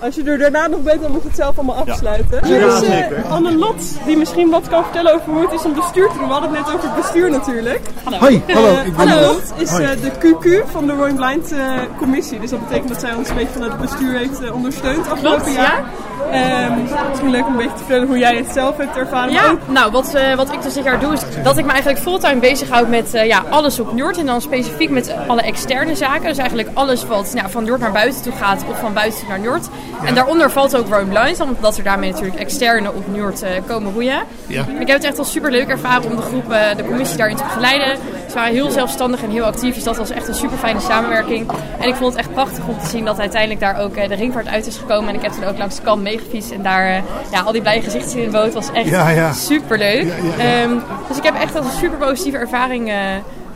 Als je er daarna nog bent, dan moet je het zelf allemaal afsluiten. Ja, Er is eh, zeker. Anne Lot, die misschien wat kan vertellen over hoe het is om bestuur te doen. We hadden het net over het bestuur natuurlijk. Hallo. Hoi, hallo, Eh, ik ben Anne. Lot is Hoi. eh, de QQ van de Royal Blind eh, commissie. Dus dat betekent dat zij ons een beetje van het bestuur heeft ondersteund afgelopen Klopt, jaar. Ehm, misschien leuk om een beetje te vertellen hoe jij het zelf hebt ervaren. Ja, ook nou wat, eh, wat ik dus dit jaar doe is dat ik me eigenlijk fulltime bezighoud met eh, ja, alles op Njord. En dan specifiek met alle externe zaken. Dus eigenlijk alles wat nou, van Njord naar buiten toe gaat of van buiten naar Njord. En daaronder valt ook Rome Blind, omdat er daarmee natuurlijk externe op Njord eh, komen roeien. Ja. Ik heb het echt al super leuk ervaren om de groep, eh, de commissie daarin te begeleiden. Ze waren heel zelfstandig en heel actief, dus dat was echt een super fijne samenwerking. En ik vond het echt prachtig om te zien dat uiteindelijk daar ook eh, de ringvaart uit is gekomen. En ik heb toen ook langs de kant meegefietst en daar ja, al die blije gezichten in de boot was echt Ja, ja. super leuk. Ja, ja, ja. dus ik heb echt als een super positieve ervaring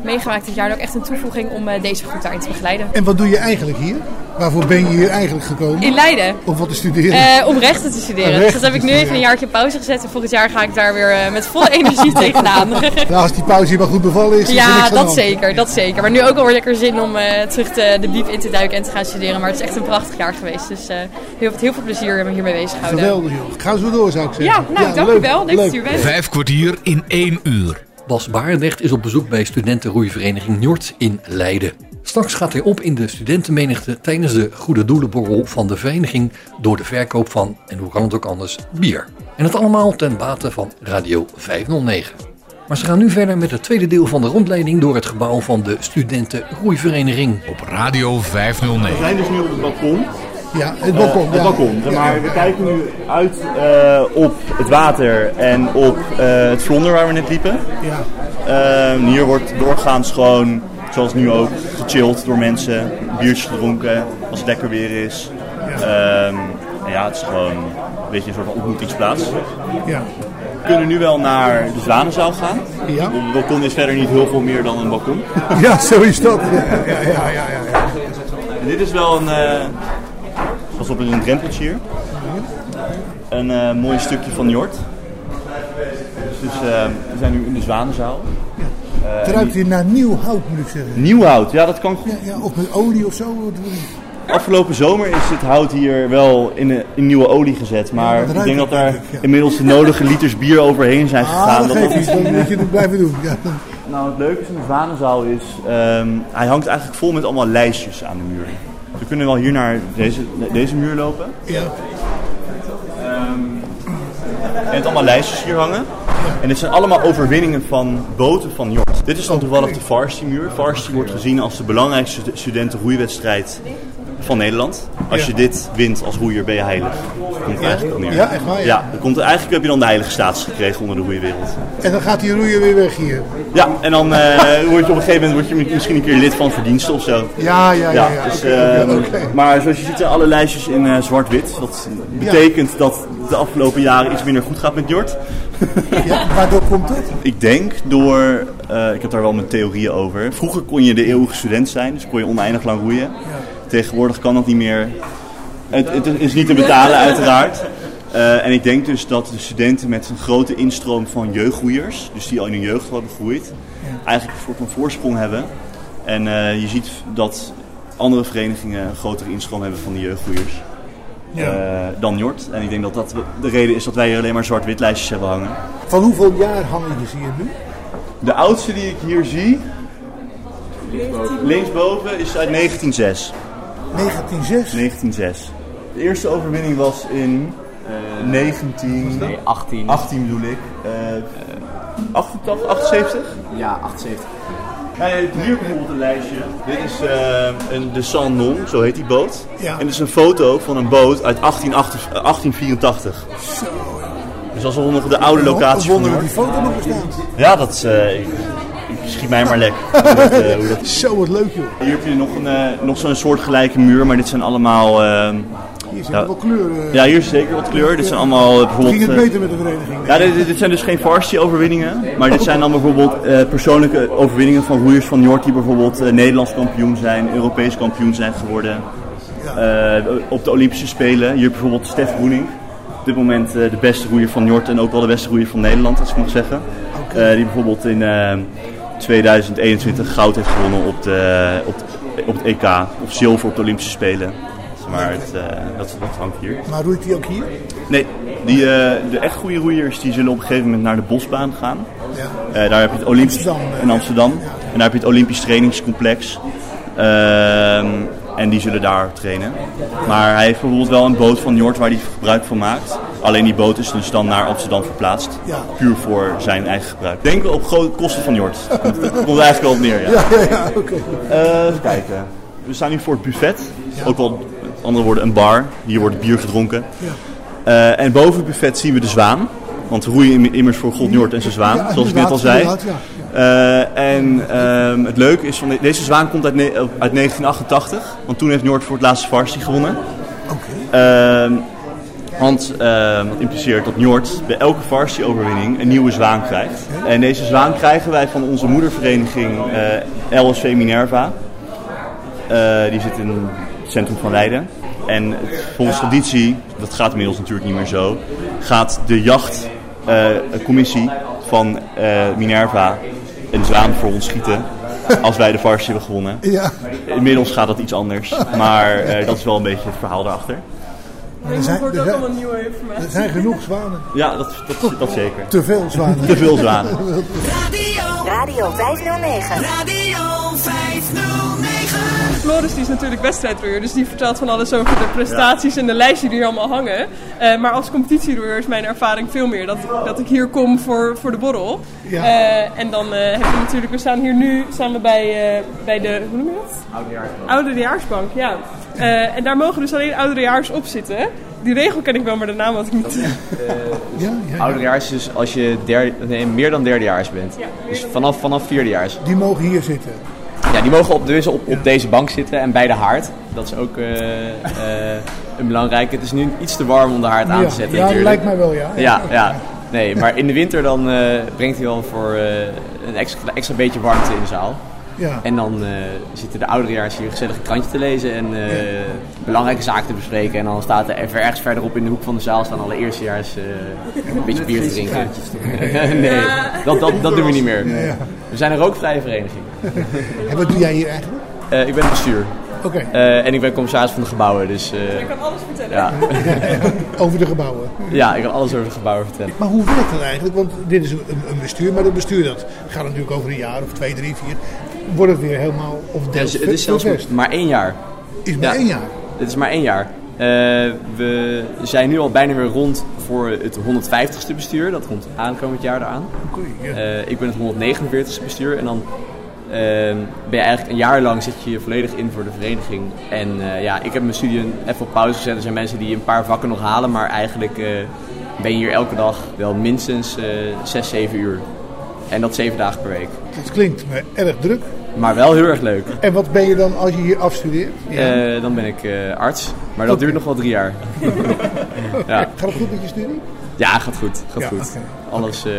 meegemaakt dit jaar. En ook echt een toevoeging om eh, deze groep daarin te begeleiden. En wat doe je eigenlijk hier? Waarvoor ben je hier eigenlijk gekomen? In Leiden. Om wat te studeren? Eh, om rechten te studeren. Rechten dus dat heb ik nu even een jaartje pauze gezet. En volgend jaar ga ik daar weer eh, met volle energie tegenaan. Nou, als die pauze hier maar goed bevallen is, is Ja, de dat zeker, dat zeker. Maar nu ook wel weer lekker zin om eh, terug te, de diep in te duiken en te gaan studeren. Maar het is echt een prachtig jaar geweest. Dus eh heel, heel veel plezier me hiermee bezig houden. Geweldig joh. Ga zo door zou ik zeggen. Ja, nou, dank u wel. Leuk dat u er bent. Vijf kwartier in één uur. Bas Barendrecht is op bezoek bij studentenroeivereniging Njord in Leiden. Straks gaat hij op in de studentenmenigte tijdens de Goede Doelenborrel van de vereniging door de verkoop van, en hoe kan het ook anders, bier. En het allemaal ten bate van Radio 509. Maar ze gaan nu verder met het tweede deel van de rondleiding door het gebouw van de studentenroeivereniging. Op Radio 509. We zijn dus nu op het balkon. Ja, het balkon. Eh, ja. het balkon. Maar we kijken nu uit eh, op het water en op eh, het vlonder waar we net liepen. Ja. Ehm, hier wordt doorgaans gewoon, zoals nu ook, gechilled door mensen. Biertjes gedronken als het lekker weer is. Ehm, en ja, het is gewoon een beetje een soort van ontmoetingsplaats. Ja. We kunnen nu wel naar de Zwanenzaal gaan. Ja. Het balkon is verder niet heel veel meer dan een balkon. ja, zo is dat. Ja, ja, ja, ja, ja, ja. En dit is wel een. Op, een drempeltje hier. Een eh, mooi stukje van Njord. Dus eh, we zijn nu in de Zwanenzaal. Eh, Het ruikt hier naar nieuw hout, moet ik zeggen. Nieuw hout, ja dat kan goed. Ja, ja, of met olie of zo. Afgelopen zomer is het hout hier wel in, de, in nieuwe olie gezet. Maar ik denk dat daar ja. inmiddels de nodige liters bier overheen zijn Ah, gegaan. dat Dat- geeft niet. Moet je het blijven doen. Ja. Nou, het leuke van de Zwanenzaal is, ehm, hij hangt eigenlijk vol met allemaal lijstjes aan de muur. We kunnen wel hier naar deze, deze muur lopen. Ja. En het allemaal lijstjes hier hangen. En dit zijn allemaal overwinningen van boten van Jort. Dit is dan toevallig de Varsity-muur. Varsity wordt gezien als de belangrijkste stu- studentenroeiwedstrijd van Nederland. Als je dit wint als roeier ben je heilig. Komt het eigenlijk op neer. Ja, echt waar, ja. Ja, dan komt, eigenlijk heb je dan de heilige status gekregen onder de roeiwereld. En dan gaat die roeier weer weg hier. Ja, en dan eh, word je op een gegeven moment word je misschien een keer lid van verdiensten of zo. Ja, ja, ja. ja. dus, oké. Maar zoals je ziet zijn alle lijstjes in eh, zwart-wit. Dat betekent dat de afgelopen jaren iets minder goed gaat met Jort. Ja, waardoor komt het? Ik denk door, eh, ik heb daar wel mijn theorieën over. Vroeger kon je de eeuwige student zijn, dus kon je oneindig lang roeien. Tegenwoordig kan dat niet meer. Het, het is niet te betalen uiteraard. Eh, en ik denk dus dat de studenten met een grote instroom van jeugdgroeiers, dus die al in hun jeugd hebben gegroeid, eigenlijk een soort van voorsprong hebben. En eh, je ziet dat andere verenigingen een grotere instroom hebben van de jeugdgroeiers Ja. eh, dan Jort. En ik denk dat dat de reden is dat wij hier alleen maar zwart-wit lijstjes hebben hangen. Van hoeveel jaar hangen je hier nu? De oudste die ik hier zie, linksboven, is uit 1906. 1906? 1906. De eerste overwinning was in 19... Nee, 18. 18 bedoel ik. Eh 88, 78? Ja, 78. Ja, je hebt hier bijvoorbeeld een lijstje. Dit is eh, een, de San Non, zo heet die boot. Ja. En dit is een foto van een boot uit 1888, eh, 1884. Dus dat is al nog de oude locatie van Wonder die foto nog bestaat. Ja, dat is... eh, ik, ik schiet mij maar lek. Hoe dat, eh, hoe dat Zo, wat leuk joh. Hier heb je nog, een, eh, nog zo'n soortgelijke muur, maar dit zijn allemaal... eh, Hier zit ja, wel kleur. eh. ja, hier is zeker wat kleur. Dit zijn allemaal bijvoorbeeld... Ging het beter met de vereniging? ja, dit, zijn dus geen varsity-overwinningen, maar dit zijn dan bijvoorbeeld eh, persoonlijke overwinningen van roeiers van Njord die bijvoorbeeld eh, Nederlands kampioen zijn, Europees kampioen zijn geworden. Eh, op de Olympische Spelen. Hier bijvoorbeeld Stef Groening. Op dit moment eh, de beste roeier van Njord en ook wel de beste roeier van Nederland, als ik mag zeggen. Eh, die bijvoorbeeld in eh, 2021 goud heeft gewonnen op, de, op, op het EK, of zilver op de Olympische Spelen. Maar het, eh, dat, dat hangt hier. Maar roeit hij ook hier? Nee, die, eh, de echt goede roeiers die zullen op een gegeven moment naar de bosbaan gaan. Ja. Eh, daar heb je het Olympisch Amsterdam, in Amsterdam. En daar heb je het Olympisch trainingscomplex. En die zullen daar trainen. Maar hij heeft bijvoorbeeld wel een boot van Njord waar hij gebruik van maakt. Alleen die boot is dus dan naar Amsterdam verplaatst. Ja. Puur voor zijn eigen gebruik. Denk op grote kosten van Njord. Dat komt eigenlijk wel op neer, ja. Ja, ja, ja oké. Eh, even kijken. We staan nu voor het buffet. Ook wel, met andere woorden, een bar. Hier wordt bier gedronken. Ja. Eh, en boven het buffet zien we de zwaan. Want we roeien im- immers voor God Njord en zijn zwaan, zoals ik net al zei. Eh, en ehm, het leuke is, van de- deze zwaan komt uit, uit 1988. Want toen heeft Njord voor het laatste varsity gewonnen. Ehm, want ehm, dat impliceert dat Njord bij elke varsity-overwinning een nieuwe zwaan krijgt. En deze zwaan krijgen wij van onze moedervereniging eh, LSV Minerva. Eh, die zit in het centrum van Leiden. En volgens traditie, dat gaat inmiddels natuurlijk niet meer zo, gaat de jachtcommissie van Minerva een zwaan voor ons schieten. Als wij de varsity hebben gewonnen. Ja. Inmiddels gaat dat iets anders. Maar eh, dat is wel een beetje het verhaal daarachter. Er zijn, wordt er, ook zijn, allemaal nieuwe informatie. er zijn genoeg zwanen. Ja, dat, dat, dat zeker. Te veel zwanen. Te veel zwanen. Radio 509. Radio 509. Floris die is natuurlijk wedstrijdroeier, dus die vertelt van alles over de prestaties en de lijstjes die hier allemaal hangen. Eh, maar als competitieroeier is mijn ervaring veel meer dat, dat ik hier kom voor, voor de borrel. Ja. Eh, en dan eh, heb je natuurlijk, we staan hier nu staan we bij, eh, bij de, hoe noem je dat? Oudejaarsbank, ja. Eh, en daar mogen dus alleen ouderejaars op zitten. Die regel ken ik wel, maar de naam had ik niet. Ja, ja. Ouderejaars is dus als je derde, nee, meer dan derdejaars bent. Dus vanaf, vanaf vierdejaars. Die mogen hier zitten. Ja, die mogen op, dus op, op deze bank zitten en bij de haard. Dat is ook eh, eh, een belangrijke. Het is nu iets te warm om de haard aan Ja, te zetten ja, natuurlijk. lijkt mij wel, ja. Ja, ja. Nee, maar in de winter dan eh, brengt hij wel voor een extra, extra beetje warmte in de zaal. Ja. En dan eh, zitten de ouderejaars hier gezellig een krantje te lezen en eh, belangrijke zaken te bespreken. En dan staat er even ergens verderop in de hoek van de zaal staan alle eerstejaars eh, een beetje bier te drinken. nee, dat, dat, dat doen we niet meer. We zijn een rookvrije vereniging. En wat doe jij hier eigenlijk? Ik ben bestuur. Oké. Eh, en ik ben commissaris van de gebouwen, dus eh, Je kan alles vertellen. ja. Over de gebouwen. ja, ik kan alles over de gebouwen vertellen. Maar hoe werkt dat eigenlijk? Want dit is een, een bestuur, maar dat bestuur dat gaat natuurlijk over een jaar of twee, drie, vier. Wordt het weer helemaal of dus het is zelfs maar één jaar. Is maar Ja. één jaar. Het is maar één jaar. Eh, we zijn nu al bijna weer rond voor het 150ste bestuur. Dat komt aankomend jaar eraan. Eh, ik ben het 149ste bestuur. En dan ben je eigenlijk een jaar lang zit je volledig in voor de vereniging. En eh, ja, ik heb mijn studie even op pauze gezet. Er zijn mensen die een paar vakken nog halen. Maar eigenlijk eh, ben je hier elke dag wel minstens eh 6, 7 uur. En dat 7 dagen per week. Het klinkt me erg druk. Maar wel heel erg leuk. En wat ben je dan als je hier afstudeert? Ja. Eh, dan ben ik eh, arts. Maar dat duurt nog wel drie jaar. ja. Gaat het goed met je studie? Ja, gaat goed. Gaat Ja, goed. Alles eh,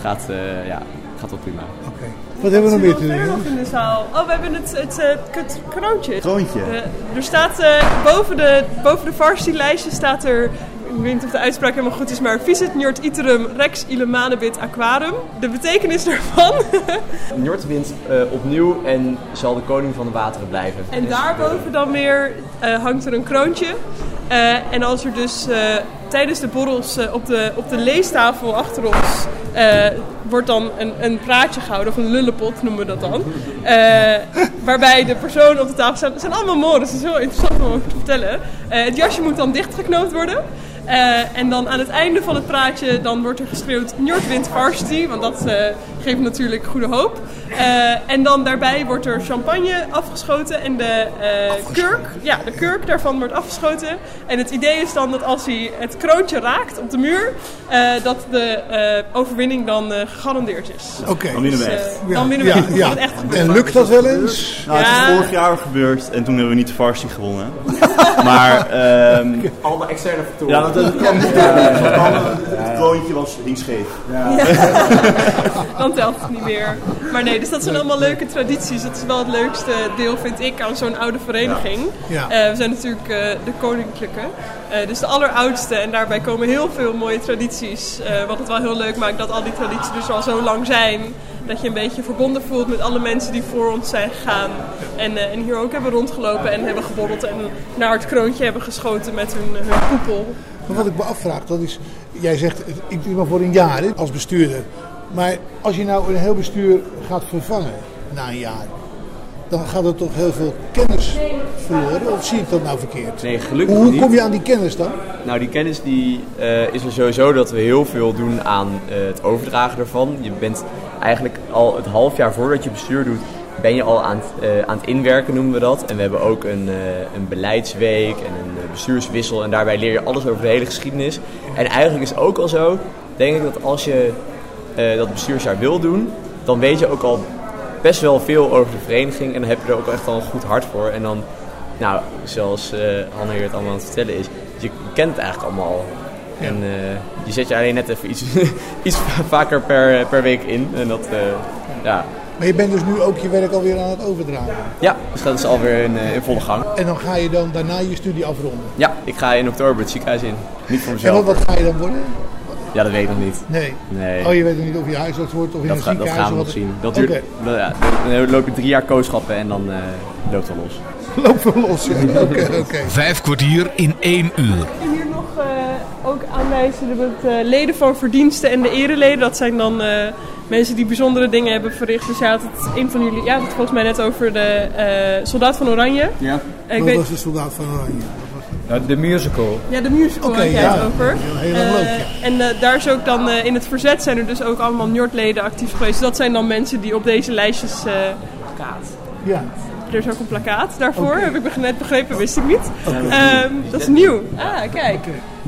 gaat, eh, ja, gaat wel prima. Oké. Wat hebben we nog meer te Verder nog doen? in de zaal. Oh, we hebben het, het, eh, het kroontje. Kroontje. Eh, er staat eh, boven de, boven de varsity-lijstje staat er, ik weet niet of de uitspraak helemaal goed is, maar Visit Njord Iterum Rex Ilemanebit Aquarum. De betekenis daarvan. Njord wint eh, opnieuw en zal de koning van de wateren blijven. en daarboven dan weer eh, hangt er een kroontje. Eh, en als er dus eh, tijdens de borrels op, de, op de leestafel achter ons wordt dan een, een praatje gehouden, of een lullepot noemen we dat dan. Waarbij de personen op de tafel staan. Het zijn allemaal mores, het is heel interessant om te vertellen. Het jasje moet dan dichtgeknoopt worden. En dan aan het einde van het praatje dan wordt er geschreeuwd Njord wint varsity, want dat eh, geeft natuurlijk goede hoop. Eh, en dan daarbij wordt er champagne afgeschoten en de eh, kurk, ja, de kurk daarvan wordt afgeschoten. En het idee is dan dat als hij het kroontje raakt op de muur, eh, dat de eh, overwinning dan eh, gegarandeerd is. Oké. Dan winnen we Dus, echt. dan winnen we ja, echt. Ja. echt. En lukt dat wel eens? Nou, het Ja. is vorig jaar gebeurd en toen hebben we niet de varsity gewonnen. Maar ehm Alle externe factoren. ja, dat. Het kroontje was hing scheef. dan telt het niet meer. Maar nee, dus dat zijn allemaal leuke tradities. Dat is wel het leukste deel, vind ik, aan zo'n oude vereniging. Ja. Eh, we zijn natuurlijk eh, de koninklijke, eh, dus de alleroudste. En daarbij komen heel veel mooie tradities. wat het wel heel leuk maakt dat al die tradities dus al zo lang zijn. dat je een beetje verbonden voelt met alle mensen die voor ons zijn gegaan. En, en hier ook hebben rondgelopen en hebben geborreld en naar het kroontje hebben geschoten met hun, hun koepel. Maar wat ik me afvraag, dat is, jij zegt, ik doe maar voor een jaar hè, als bestuurder. Maar als je nou een heel bestuur gaat vervangen na een jaar, dan gaat er toch heel veel kennis verloren? Of zie ik dat nou verkeerd? Nee, gelukkig Hoe niet. kom je aan die kennis dan? Nou, die kennis die, eh, is er sowieso dat we heel veel doen aan eh, het overdragen ervan. Je bent eigenlijk al het half jaar voordat je bestuur doet, ben je al aan het, eh, aan het inwerken, noemen we dat. En we hebben ook een, een beleidsweek en een bestuurswissel. En daarbij leer je alles over de hele geschiedenis. En eigenlijk is het ook al zo, denk ik, dat als je eh, dat bestuursjaar wil doen, dan weet je ook al best wel veel over de vereniging. En dan heb je er ook echt al een goed hart voor. En dan, nou, zoals Hanne hier het allemaal aan het vertellen is, je kent het eigenlijk allemaal al. En eh, je zet je alleen net even iets, iets vaker per, per week in. En dat, eh, ja. Maar je bent dus nu ook je werk alweer aan het overdragen. ja, dus dat is alweer in, in volle gang. En dan ga je dan daarna je studie afronden. Ja, ik ga in oktober het ziekenhuis in. Niet voor En mezelf. wat, wat ga je dan worden? Ja, dat weet ik nog niet. Nee. Nee. Oh, je weet nog niet of je huisarts wordt of in dat, een ga- dat gaan we nog zien. Dat duurt, ja, dan loop je drie jaar kooschappen en dan eh, loopt het wel los. Loopt wel los, ja. Oké, oké. Vijf kwartier in één uur. En hier nog eh, ook aanwijzen met eh, leden van verdiensten en de ereleden. Dat zijn dan eh, mensen die bijzondere dingen hebben verricht. Dus ja, had het een van jullie, ja, het volgens mij net over de eh, soldaat van Oranje. Ja. Ik Wat weet- was de soldaat van Oranje? De musical. Ja, de musical Oké, had jij ja. het over. Heel- Eh, leuk, ja. En eh, daar is ook dan eh, in het verzet zijn er dus ook allemaal Njord-leden actief geweest. Dat zijn dan mensen die op deze lijstjes. eh plakkaat. Ja. Er is ook een plakkaat daarvoor, heb ik net begrepen, wist ik niet. Ehm, dat is nieuw. Ah, kijk.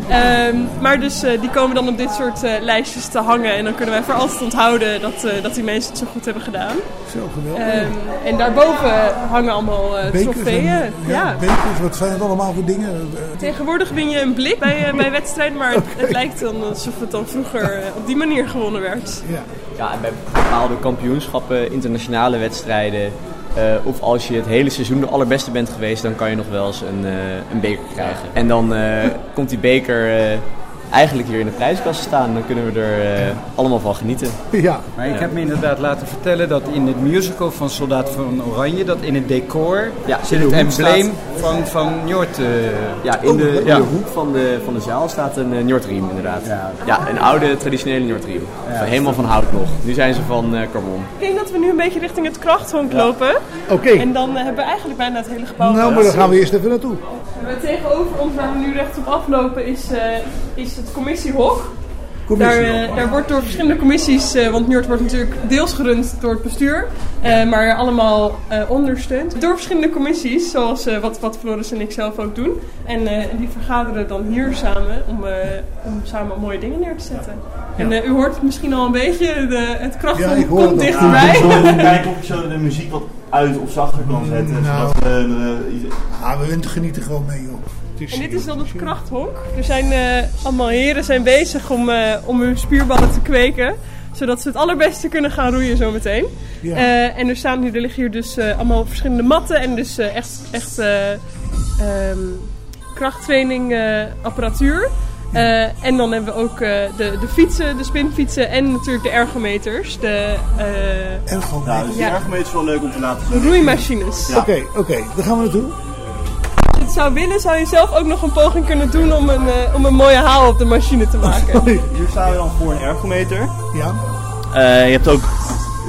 Ehm, maar dus eh, die komen dan op dit soort eh, lijstjes te hangen. En dan kunnen wij voor altijd onthouden dat, eh, dat die mensen het zo goed hebben gedaan. Zo geweldig. Ehm, en daarboven hangen allemaal eh, Bekers trofeeën. en- ja. ja, bekers, wat zijn het allemaal voor dingen? Tegenwoordig win je een blik bij, bij wedstrijden, maar het, het lijkt dan alsof het dan vroeger op die manier gewonnen werd. Ja. Ja, en bij bepaalde kampioenschappen, internationale wedstrijden. Eh, of als je het hele seizoen de allerbeste bent geweest, dan kan je nog wel eens een, eh, een beker krijgen. En dan eh, komt die beker eigenlijk hier in de prijskast staan. Dan kunnen we er eh, allemaal van genieten. Ja. Maar ik heb me inderdaad laten vertellen dat in het musical van Soldaat van Oranje, dat in het decor Ja, zit het embleem van, van Njord. eh, Ja, in de, in de hoek van de, van de zaal staat een uh, Njordriem inderdaad. Ja. een oude traditionele Njordriem. Ja. Helemaal van hout nog. Nu zijn ze van eh carbon. Ik denk dat we nu een beetje richting het krachthonk lopen. Oké. En dan hebben we eigenlijk bijna het hele gebouw. Nou, maar dan gaan we eerst even naartoe. En Tegenover ons, waar we nu rechtop aflopen, is, eh, is het commissiehok. Daar, eh, daar wordt door verschillende commissies, eh, want Njord wordt natuurlijk deels gerund door het bestuur, eh, maar allemaal eh, ondersteund door verschillende commissies, zoals eh, wat, wat Floris en ik zelf ook doen. En eh, die vergaderen dan hier samen om, eh, om samen mooie dingen neer te zetten. En eh, u hoort het misschien al een beetje, de, het Ja, hoor komt dichterbij. Ik wil even kijken of ik zo de muziek wat uit of zachter kan zetten. Nou. zodat eh, Ah, we genieten gewoon mee, joh. En dit is dan het krachthonk. Er zijn eh, allemaal heren zijn bezig om, eh, om hun spierballen te kweken. Zodat ze het allerbeste kunnen gaan roeien zometeen. Ja. Eh, en er, staan hier, er liggen hier dus eh, allemaal verschillende matten. En dus eh, echt, echt eh, ehm, krachttraining eh, apparatuur. Eh, en dan hebben we ook eh, de, de fietsen, de spinfietsen en natuurlijk de ergometers. De, eh, Nou, dus die Ja. ergometer is wel leuk om te laten de zien. roeimachines. Oké, oké, daar gaan we naartoe. Het zou willen, zou je zelf ook nog een poging kunnen doen om een, eh, om een mooie haal op de machine te maken. Hier staan we dan voor een ergometer. Ja. Eh, je hebt ook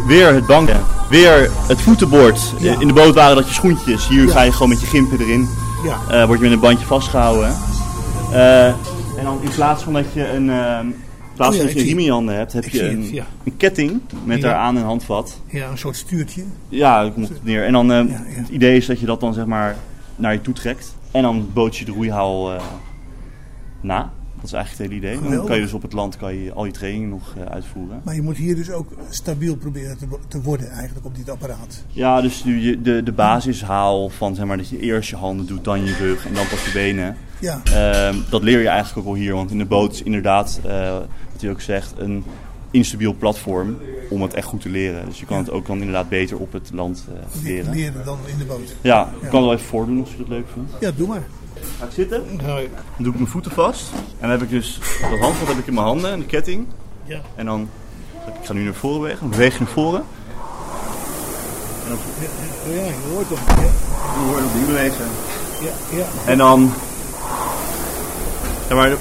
weer het bankje, weer het voetenbord. Ja. In de boot waren dat je schoentjes. Hier ga je gewoon met je gimpen erin. Ja. Eh, word je met een bandje vastgehouden. Eh, en dan in plaats van dat je een, in plaats Oh ja, van dat je een riem in je handen hebt, heb Ik je een, het, ja. een ketting met Ja. daaraan een handvat. Ja, een soort stuurtje. Ja, ik komt het neer. En dan het idee is dat je dat dan zeg maar naar je toe trekt. En dan boot je de roeihaal eh, na. Dat is eigenlijk het hele idee. Dan kan je dus op het land kan je al je training nog eh, uitvoeren. Maar je moet hier dus ook stabiel proberen te, te worden eigenlijk op dit apparaat. Ja, dus de, de, de basishaal van zeg maar, dat je eerst je handen doet, dan je rug en dan pas je benen. Ja. Ehm, dat leer je eigenlijk ook al hier, want in de boot is inderdaad, eh, wat hij ook zegt, een instabiel platform om het echt goed te leren. Dus je kan het ook dan inderdaad beter op het land eh, leren. Leren dan in de boot. Ja, ik Ja. kan het wel even voordoen als je dat leuk vindt. Ja, doe maar. Ga ik zitten? Dan doe ik mijn voeten vast. En dan heb ik dus dat handvat heb ik in mijn handen en de ketting. Ja. En dan Ik ga nu naar voren bewegen, dan beweeg je naar voren. En dan Ja, je hoort hem. hoor je opnieuw bewegen. Ja, ja. En dan. Ja, maar.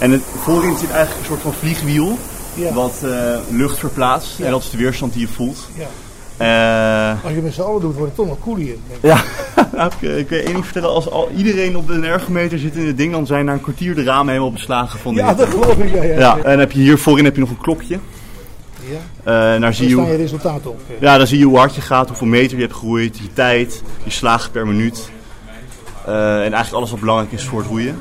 En het, voorin zit eigenlijk een soort van vliegwiel. Ja. Wat eh, lucht verplaatst. Ja. En dat is de weerstand die je voelt. Ja. Eh, Als je met z'n allen doet, wordt het toch nog cool hier. ja, nou, ik, ik weet één ding vertellen. Als al, iedereen op een ergometer zit in het ding, dan zijn na een kwartier de ramen helemaal beslagen van Ja, dat geloof ik. Ja, ja. En heb je hier voorin heb je nog een klokje. Ja. Eh, daar zie je, staan hoe- je resultaten op. Ja, dan zie je hoe hard je gaat, hoeveel meter je hebt gegroeid, je tijd, je slagen per minuut. En eigenlijk alles wat belangrijk is voor het roeien.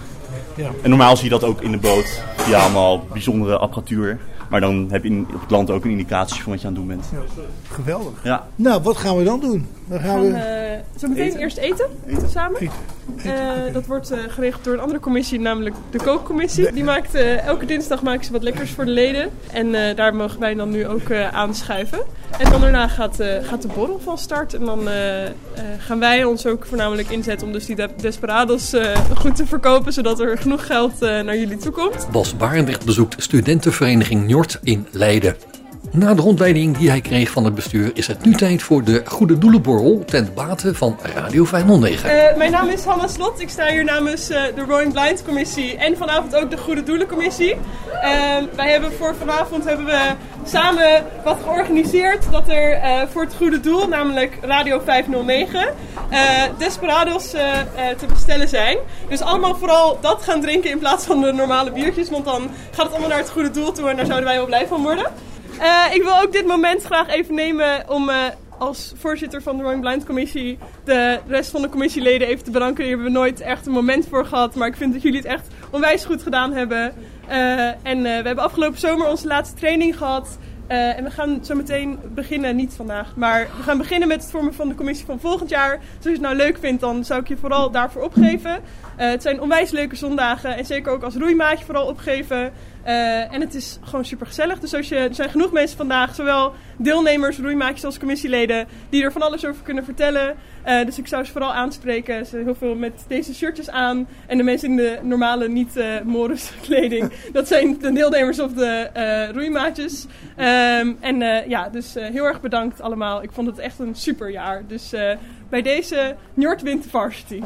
Ja. En normaal zie je dat ook in de boot via allemaal bijzondere apparatuur. Maar dan heb je in, op het land ook een indicatie van wat je aan het doen bent. Geweldig. Ja. Nou, wat gaan we dan doen? Dan We gaan gaan we... eh, zo meteen eerst eten, samen. Eh, Dat wordt eh, geregeld door een andere commissie, namelijk de kookcommissie. Die maakt eh, elke dinsdag maken ze wat lekkers voor de leden. En eh, daar mogen wij dan nu ook eh, aanschuiven. En dan daarna gaat, eh, gaat de borrel van start. En dan gaan wij ons ook voornamelijk inzetten om dus die de- desperados eh, goed te verkopen. Zodat er genoeg geld eh, naar jullie toe komt. Bas Barendrecht bezoekt studentenvereniging Njord in Leiden. Na de rondleiding die hij kreeg van het bestuur is het nu tijd voor de Goede Doelenborrel ten bate van Radio 509. Eh, mijn naam is Hanna Slot. Ik sta hier namens eh, de Rowing Blind Commissie en vanavond ook de Goede Doelen Commissie. Ehm, wij hebben voor vanavond hebben we samen wat georganiseerd dat er eh, voor het goede doel, namelijk Radio 509, eh, Desperados te bestellen zijn. Dus allemaal vooral dat gaan drinken in plaats van de normale biertjes, want dan gaat het allemaal naar het goede doel toe en daar zouden wij wel blij van worden. Eh, ik wil ook dit moment graag even nemen om eh, als voorzitter van de Rowing Blind Commissie de rest van de commissieleden even te bedanken. Hier hebben we nooit echt een moment voor gehad, maar ik vind dat jullie het echt onwijs goed gedaan hebben. Eh, en we hebben afgelopen zomer onze laatste training gehad. Eh, en we gaan zo meteen beginnen, niet vandaag, maar we gaan beginnen met het vormen van de commissie van volgend jaar. Dus als je het nou leuk vindt, dan zou ik je vooral daarvoor opgeven. Het zijn onwijs leuke zondagen en zeker ook als roeimaatje vooral opgeven. Eh, en het is gewoon super gezellig. Dus je, er zijn genoeg mensen vandaag, zowel deelnemers, roeimaatjes als commissieleden, die er van alles over kunnen vertellen. Eh, dus ik zou ze vooral aanspreken. Ze heel veel met deze shirtjes aan. En de mensen in de normale, niet eh Morris kleding, dat zijn de deelnemers of de roeimaatjes. Ehm, en ja, dus heel erg bedankt allemaal. Ik vond het echt een super jaar. Dus bij deze Njord wint de varsity.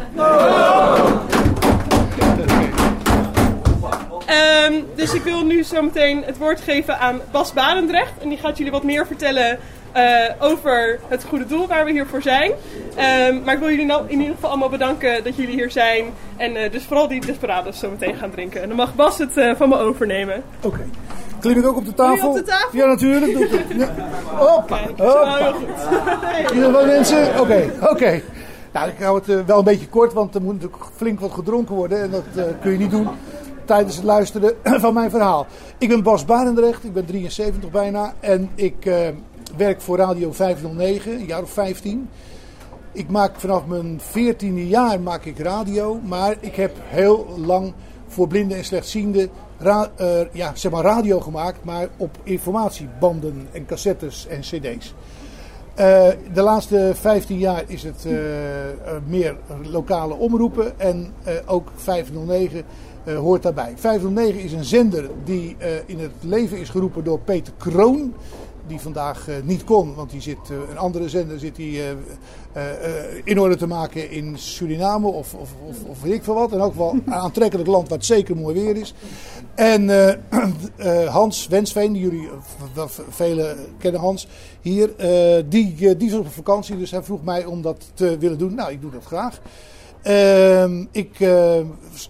Ehm, dus ik wil nu zo meteen het woord geven aan Bas Barendrecht. En die gaat jullie wat meer vertellen eh, over het goede doel waar we hier voor zijn. Ehm, maar ik wil jullie nou in ieder geval allemaal bedanken dat jullie hier zijn. En eh, dus vooral die desperados zo meteen gaan drinken. En dan mag Bas het eh, van me overnemen. Oké. Klim ik ook op de tafel? op de tafel? Ja, natuurlijk. Doe ik het. Ja. Hoppa. Heel goed. In ieder geval mensen. Oké, oké. Nou, ik hou het wel een beetje kort, want er moet natuurlijk flink wat gedronken worden. En dat kun je niet doen tijdens het luisteren van mijn verhaal. Ik ben Bas Barendrecht, ik ben 73 bijna. En ik eh, werk voor Radio 509, een jaar of 15. Ik maak vanaf mijn 14e jaar maak ik radio, maar ik heb heel lang voor blinden en slechtzienden eh, ja, zeg maar radio gemaakt, maar op informatiebanden en cassettes en cd's. Eh, de laatste 15 jaar is het meer lokale omroepen en ook 509 eh, hoort daarbij. 509 is een zender die eh, in het leven is geroepen door Peter Kroon. Die vandaag eh, niet kon, want die zit, een andere zender zit in orde te maken in Suriname of, of, of, of weet ik veel wat. En ook wel een aantrekkelijk land waar het zeker mooi weer is. En Hans Wensveen, jullie velen kennen Hans hier, die, die op vakantie. Dus hij vroeg mij om dat te willen doen. Nou, ik doe dat graag. Ehm, ik eh,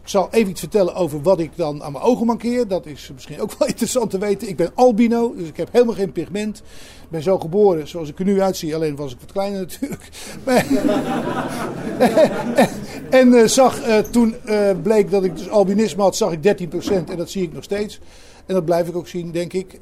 zal even iets vertellen over wat ik dan aan mijn ogen mankeer. Dat is misschien ook wel interessant te weten. Ik ben albino, dus ik heb helemaal geen pigment. Ik ben zo geboren zoals ik er nu uitzie, alleen was ik wat kleiner natuurlijk. En eh, zag eh, toen eh, bleek dat ik dus albinisme had, zag ik 13% en dat zie ik nog steeds. En dat blijf ik ook zien, denk ik.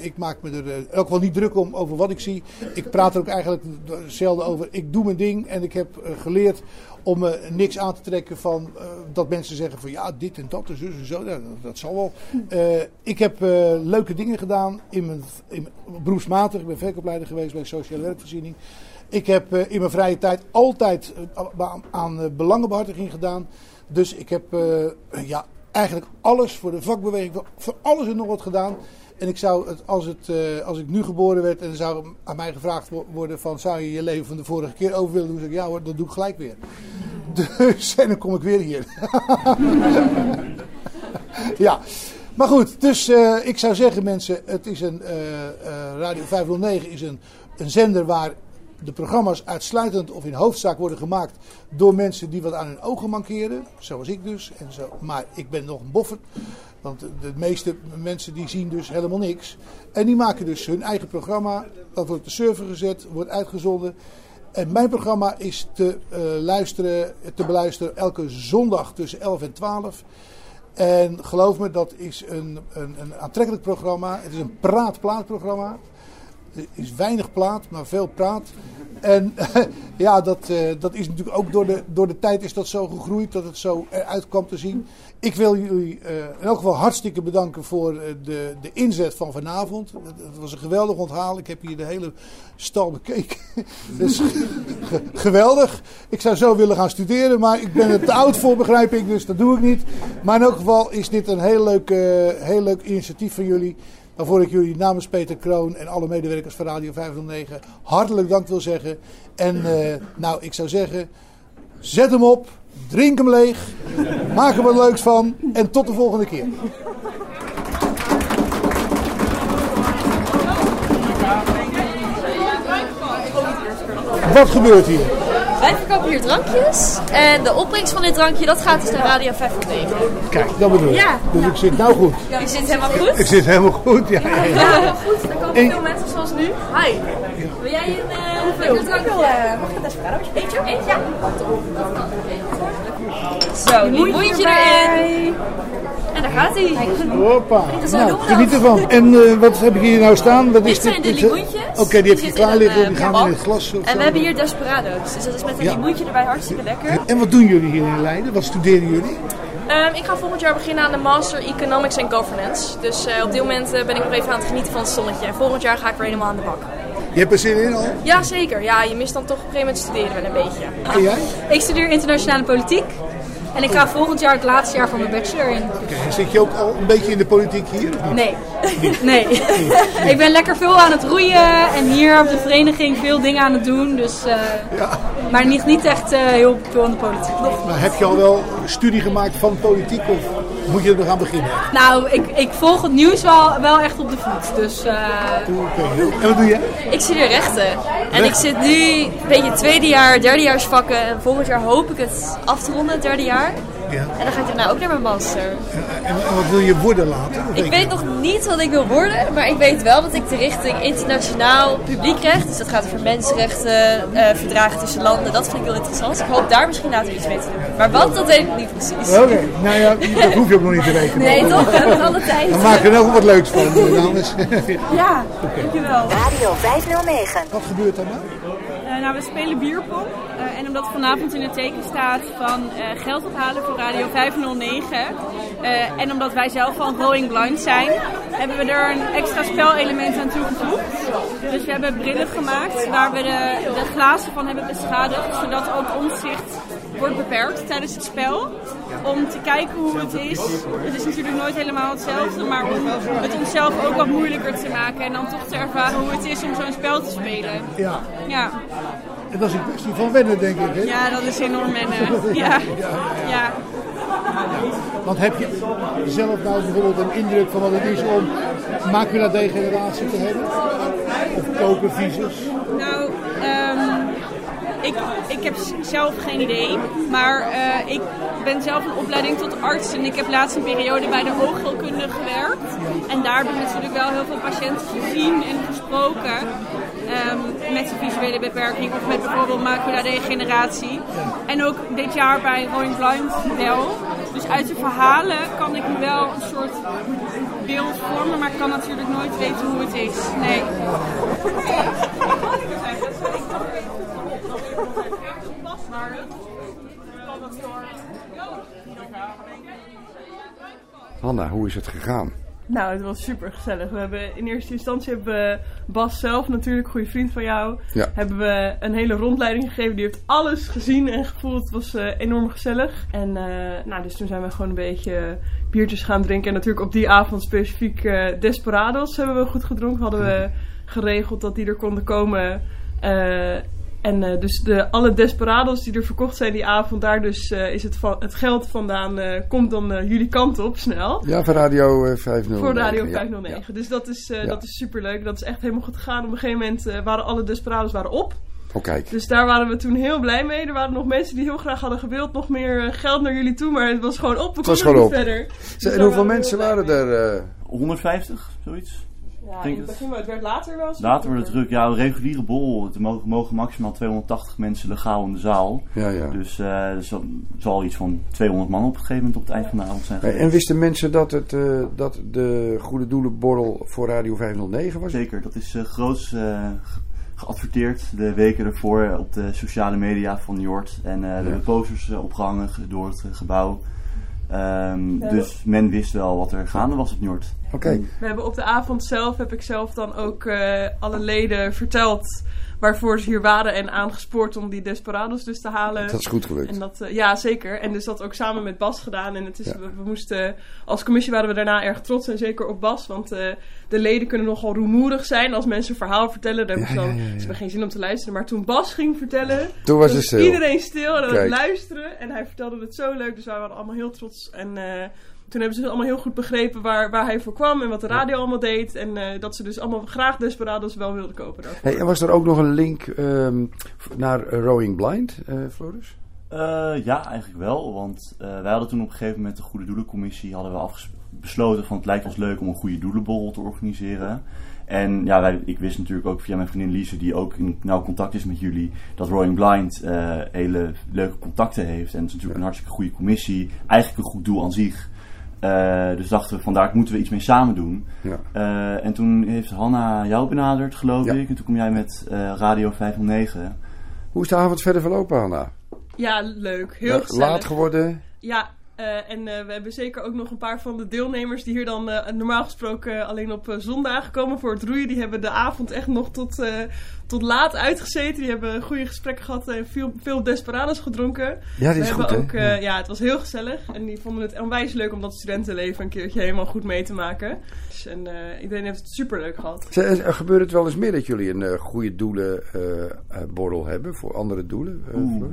Ik maak me er ook wel niet druk om over wat ik zie. Ik praat er ook eigenlijk zelden over. Ik doe mijn ding en ik heb geleerd om me niks aan te trekken van eh, dat mensen zeggen van ja, dit en dat en zo en zo. Dat, zal wel. Eh, ik heb eh, leuke dingen gedaan in mijn, in beroepsmatig. Ik ben verkoopleider geweest bij Sociale Werkvoorziening. Ik heb eh, in mijn vrije tijd altijd eh, aan, eh, belangenbehartiging gedaan. Dus ik heb eh, ja, eigenlijk alles voor de vakbeweging, voor, alles en nog wat gedaan. En ik zou het, als, het, eh, als ik nu geboren werd en zou aan mij gevraagd wo- worden van zou je je leven van de vorige keer over willen doen, zeg ik ja hoor, dat doe ik gelijk weer. Dus en dan kom ik weer hier. ja, maar goed, dus eh, ik zou zeggen mensen, het is een eh, Radio 509 is een, een zender waar de programma's uitsluitend of in hoofdzaak worden gemaakt door mensen die wat aan hun ogen mankeren, zoals ik dus. En zo. Maar ik ben nog een boffert, want de, meeste mensen die zien dus helemaal niks. En die maken dus hun eigen programma, dat wordt op de server gezet, wordt uitgezonden. En mijn programma is te, eh, luisteren, te beluisteren elke zondag tussen 11 en 12. En geloof me, dat is een, een, een aantrekkelijk programma. Het is een praat-plaat-programma. Er is weinig plaat, maar veel praat. En ja, dat, eh, dat is natuurlijk ook door de, door de tijd is dat zo gegroeid dat het zo eruit kwam te zien. Ik wil jullie eh, in elk geval hartstikke bedanken voor eh, de, de inzet van vanavond. Het, was een geweldig onthaal. Ik heb hier de hele stal bekeken. dus ge- geweldig. Ik zou zo willen gaan studeren, maar ik ben er te oud voor, begrijp ik. Dus dat doe ik niet. Maar in elk geval is dit een heel leuk, heel leuk initiatief van jullie. Waarvoor ik jullie namens Peter Kroon en alle medewerkers van Radio 509 hartelijk dank wil zeggen. En eh, nou, ik zou zeggen, zet hem op, drink hem leeg, maak er wat leuks van en tot de volgende keer. Wat gebeurt hier? Wij verkopen hier drankjes. En de opbrengst van dit drankje, dat gaat dus naar Radio 509. Kijk, dat bedoel ik. Ja. Dus ik zit nou goed. Je zit helemaal goed? Ik zit helemaal goed, ja. ja, Ja, ja. helemaal goed. Er komen En- veel mensen zoals nu. Hi. Wil jij een uh, drankje? mag ik een desperado? Eentje? Eentje? Ja. Zo, die mondje erin. Daar gaat hij. Hoppa. Nou, we geniet ervan. En eh, wat heb ik hier nou staan? Wat is Dit zijn de Dit, eh, limoentjes. Oké, die heb je klaar liggen. Die eh, gaan bak. in het glas. En zo. we hebben hier desperado's. Dus dat is met een Ja. limoentje erbij hartstikke lekker. En wat doen jullie hier in Leiden? Wat studeren jullie? Ehm, ik ga volgend jaar beginnen aan de Master Economics and Governance. Dus op dit moment ben ik nog even aan het genieten van het zonnetje. En volgend jaar ga ik weer helemaal aan de bak. Je hebt er zin in al? Ja, zeker. Ja, je mist dan toch op een gegeven moment studeren wel een beetje. En jij? Ik studeer internationale politiek. En ik ga volgend jaar het laatste jaar van mijn bachelor in. Oké, en zit je ook al een beetje in de politiek hier? of niet? Nee. Nee. ik ben lekker veel aan het roeien en hier op de vereniging veel dingen aan het doen. Dus, eh, Maar niet, niet echt eh, heel veel in de politiek. Maar heb je al wel studie gemaakt van politiek of moet je er nog aan beginnen? Nou, ik, ik volg het nieuws wel, wel echt op de voet. Dus eh. En wat doe je? Ik studeer rechten. En ik zit nu een beetje tweede jaar, derdejaarsvakken. En volgend jaar hoop ik het af te ronden, het derde jaar. Ja. En dan ga ik daarna ook naar mijn master. En, en wat wil je worden later? Ik weet nog niet wat ik wil worden, maar ik weet wel dat ik de richting internationaal publiekrecht, dus dat gaat over mensenrechten, eh, verdragen tussen landen, dat vind ik heel interessant. Dus ik hoop daar misschien later iets mee te doen. Maar wat, dat weet ik niet precies. Oké, nou ja, dat hoef je ook nog niet te weten. Nee, toch? We hebben alle tijd. Dan maken we er ook wat leuks van, eh, dames. ja, dankjewel. Radio 509. Wat gebeurt er nou? Eh, nou, we spelen bierpong. Eh, en omdat vanavond in het teken staat van eh, geld ophalen voor Radio 509. eh, en omdat wij zelf van Rowing Blind zijn, hebben we er een extra spelelement aan toegevoegd. Dus we hebben brillen gemaakt waar we de, de glazen van hebben beschadigd. Zodat ook ons zicht wordt beperkt tijdens het spel. Om te kijken hoe het is. Het is natuurlijk nooit helemaal hetzelfde, maar om het onszelf ook wat moeilijker te maken. En dan toch te ervaren hoe het is om zo'n spel te spelen. Ja. Ja. En dat is een kwestie van wennen, denk ik. Hè? Ja, dat is enorm wennen. Ja. ja. Want heb je zelf nou bijvoorbeeld een indruk van wat het is om macula-degeneratie te hebben? Of kopervisus? Nou, ehm, ik, ik heb zelf geen idee. Maar eh, ik ben zelf een opleiding tot arts. En ik heb laatst een periode bij de oogheelkunde gewerkt. En daar heb ik natuurlijk wel heel veel patiënten gezien en gesproken. ehm, met een visuele beperking of met bijvoorbeeld macula-degeneratie. En ook dit jaar bij Going Blind wel. Dus uit de verhalen kan ik wel een soort beeld vormen, maar ik kan natuurlijk nooit weten hoe het is. Nee. Hanna, hoe is het gegaan? Nou, het was super gezellig. We hebben in eerste instantie hebben Bas zelf, natuurlijk, goede vriend van jou, Ja. hebben we een hele rondleiding gegeven. Die heeft alles gezien en gevoeld. Het was eh, enorm gezellig. En eh, nou, dus toen zijn we gewoon een beetje biertjes gaan drinken. En natuurlijk op die avond specifiek eh, Desperados hebben we goed gedronken. Hadden we geregeld dat die er konden komen. En eh, dus de, alle Desperados die er verkocht zijn die avond, daar dus eh, is het, van, het geld vandaan, eh, komt dan eh, jullie kant op snel. Ja, voor Radio eh, 509. Voor Radio ja. 509. Dus dat is, eh Ja. dat is super leuk. Dat is echt helemaal goed gegaan. Op een gegeven moment eh, waren alle Desperados waren op. Oh, kijk. Dus daar waren we toen heel blij mee. Er waren nog mensen die heel graag hadden gewild nog meer eh, geld naar jullie toe. Maar het was gewoon op. We Het was konden gewoon niet op. verder. Dus en hoeveel mensen waren mee. er? eh? 150, zoiets. Ja, denk in het het. begin, maar het werd later wel. Later wordt drukker. het druk. Ja, een reguliere bol. Er mogen, mogen maximaal 280 mensen legaal in de zaal. Ja, ja. Dus eh, er zal, zal iets van 200 man op een gegeven moment op het eind van de avond zijn geweest. en wisten mensen dat, het, eh, dat de Goede Doelenborrel voor Radio 509 was? Zeker, dat is eh groots eh, ge- geadverteerd de weken ervoor op de sociale media van Jort. En eh, er hebben posters eh, opgehangen door het gebouw. Ehm, Ja, dus men wist wel wat er gaande was op Njord. Oké. We hebben op de avond zelf, heb ik zelf dan ook eh, alle leden verteld waarvoor ze hier waren en aangespoord om die Desperados dus te halen. Dat is goed gelukt. En dat, eh, ja, zeker. En dus dat ook samen met Bas gedaan. En het is, Ja. we, we moesten, als commissie waren we daarna erg trots en zeker op Bas. Want eh, de leden kunnen nogal rumoerig zijn als mensen een verhaal vertellen. Dan hebben ze, dan, ze hebben geen zin om te luisteren. Maar toen Bas ging vertellen, Toen was stil. iedereen stil en aan het luisteren. En hij vertelde het zo leuk, dus wij waren allemaal heel trots. En eh, toen hebben ze allemaal heel goed begrepen waar, waar hij voor kwam en wat de radio allemaal deed. En eh, dat ze dus allemaal graag Desperados wel wilden kopen. Hey, en was er ook nog een link ehm, naar eh, Rowing Blind, eh, Floris? Eh, ja, eigenlijk wel. Want eh, wij hadden toen op een gegeven moment de Goede Doelencommissie hadden we besloten van het lijkt ons leuk om een goede doelenborrel te organiseren. En ja, wij, ik wist natuurlijk ook via mijn vriendin Lise, die ook in nauw contact is met jullie, dat Rowing Blind eh, hele leuke contacten heeft. En het is natuurlijk een hartstikke goede commissie. Eigenlijk een goed doel aan zich. Eh, dus dachten we, vandaar moeten we iets mee samen doen. Ja. Eh, en toen heeft Hanna jou benaderd, geloof ik. En toen kom jij met eh, Radio 509. Hoe is de avond verder verlopen, Hanna? Ja, leuk. Heel gezellig. Laat geworden? Ja, eh, en eh, we hebben zeker ook nog een paar van de deelnemers die hier dan eh, normaal gesproken alleen op eh, zondagen komen voor het roeien. Die hebben de avond echt nog tot, eh, tot laat uitgezeten. Die hebben goede gesprekken gehad en veel, veel desperados gedronken. Ja, dit we is hebben goed, ook, eh, Ja. ja. het was heel gezellig. En die vonden het onwijs leuk om dat studentenleven een keertje helemaal goed mee te maken. Dus, en iedereen heeft het super leuk gehad. Eh, Gebeurt het wel eens meer dat jullie een eh, goede doelenborrel hebben voor andere doelen? eh, Oeh.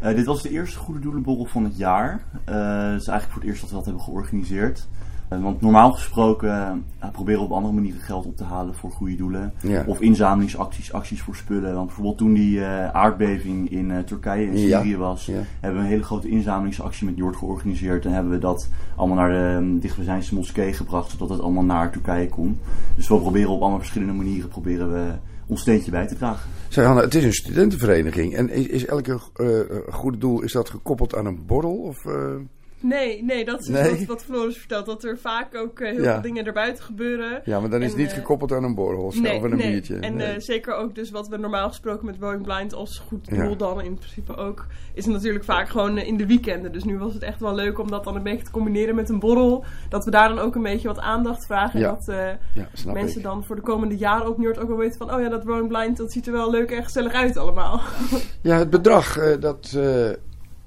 Eh, dit was de eerste Goede Doelenborrel van het jaar. Eh het is eigenlijk voor het eerst dat we dat hebben georganiseerd. Eh, want normaal gesproken proberen we op andere manieren geld op te halen voor goede doelen. Ja. Of inzamelingsacties, acties voor spullen. Want bijvoorbeeld toen die aardbeving in Turkije en Ja. Syrië was, Ja. hebben we een hele grote inzamelingsactie met Jord georganiseerd. En hebben we dat allemaal naar de um, dichtbijzijnse moskee gebracht, zodat het allemaal naar Turkije kon. Dus we proberen op allemaal verschillende manieren proberen we ons steentje bij te dragen. Zeg Hanna, het is een studentenvereniging. En is, is elke eh, goede doel is dat gekoppeld aan een borrel? Of, eh? Nee, nee, dat is Nee? Wat, wat Floris vertelt. Dat er vaak ook eh, heel Ja. veel dingen erbuiten gebeuren. Ja, maar dan is het niet eh, gekoppeld aan een borrel of, een nee. biertje. En Nee. eh, zeker ook dus wat we normaal gesproken met Going Blind als goed Ja. doel dan in principe ook, is het natuurlijk vaak gewoon in de weekenden. Dus nu was het echt wel leuk om dat dan een beetje te combineren met een borrel. Dat we daar dan ook een beetje wat aandacht vragen. Ja. En dat mensen ik. dan voor de komende jaren op Njord ook wel weten van, oh ja, dat Going Blind, dat ziet er wel leuk en gezellig uit allemaal. Ja, het bedrag, dat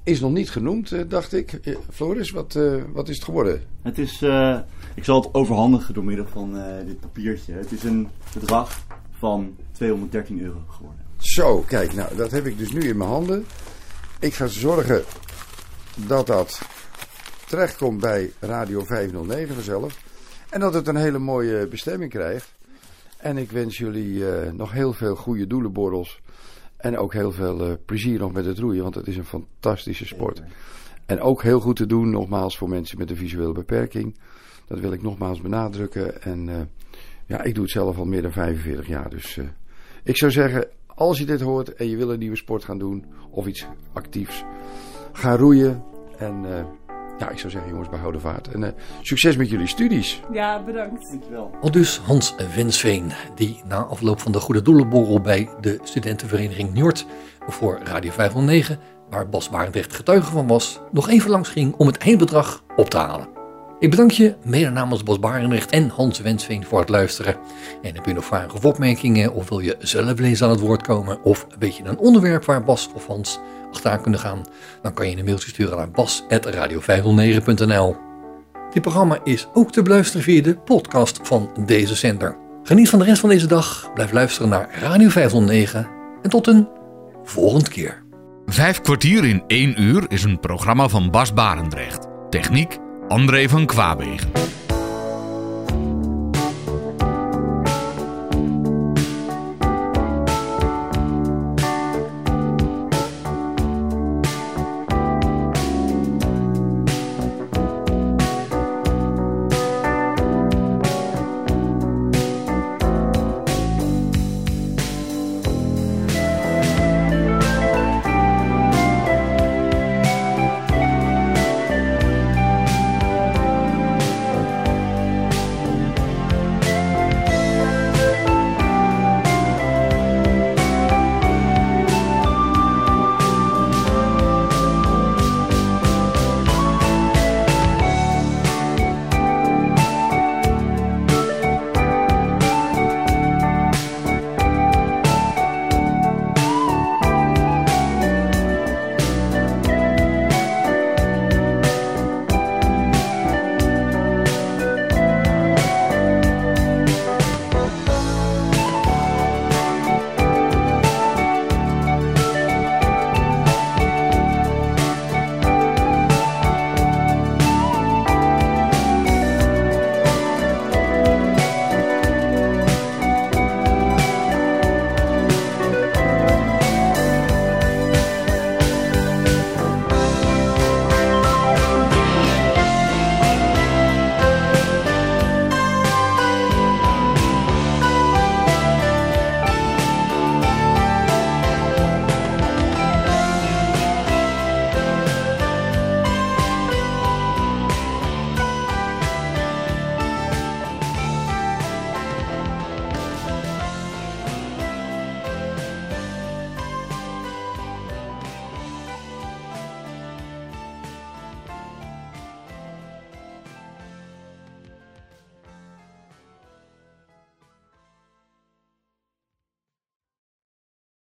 is nog niet genoemd, eh, dacht ik. Eh, Floris, wat, eh, wat is het geworden? Het is, ik zal het overhandigen door middel van dit papiertje. Het is een bedrag van 213 euro geworden. Zo, kijk, nou, dat heb ik dus nu in mijn handen. Ik ga zorgen dat dat terechtkomt bij Radio 509 vanzelf. En dat het een hele mooie bestemming krijgt. En ik wens jullie nog heel veel goede doelenborrels. En ook heel veel eh, plezier nog met het roeien, want het is een fantastische sport. En ook heel goed te doen, nogmaals, voor mensen met een visuele beperking. Dat wil ik nogmaals benadrukken. En eh, ja, ik doe het zelf al meer dan 45 jaar. Dus eh, ik zou zeggen, als je dit hoort en je wil een nieuwe sport gaan doen of iets actiefs, ga roeien. En ja, ik zou zeggen, jongens, behouden vaart. En eh, succes met jullie studies. ja, bedankt. Dankjewel. Al dus Hans Wensveen, die na afloop van de Goede Doelenborrel bij de studentenvereniging Njord voor Radio 509, waar Bas Barendrecht getuige van was, nog even langs ging om het eindbedrag op te halen. Ik bedank je mede namens Bos Barendrecht en Hans Wensveen voor het luisteren. En heb je nog vragen of opmerkingen of wil je zelf lezen aan het woord komen of weet je een onderwerp waar Bas of Hans kunnen gaan, dan kan je een mailtje sturen naar bas.radio509.nl. Dit programma is ook te beluisteren via de podcast van deze zender. Geniet van de rest van deze dag, blijf luisteren naar Radio 509 en tot een volgende keer. Vijf kwartier in één uur is een programma van Bas Barendrecht. Techniek André van Kwaabegen.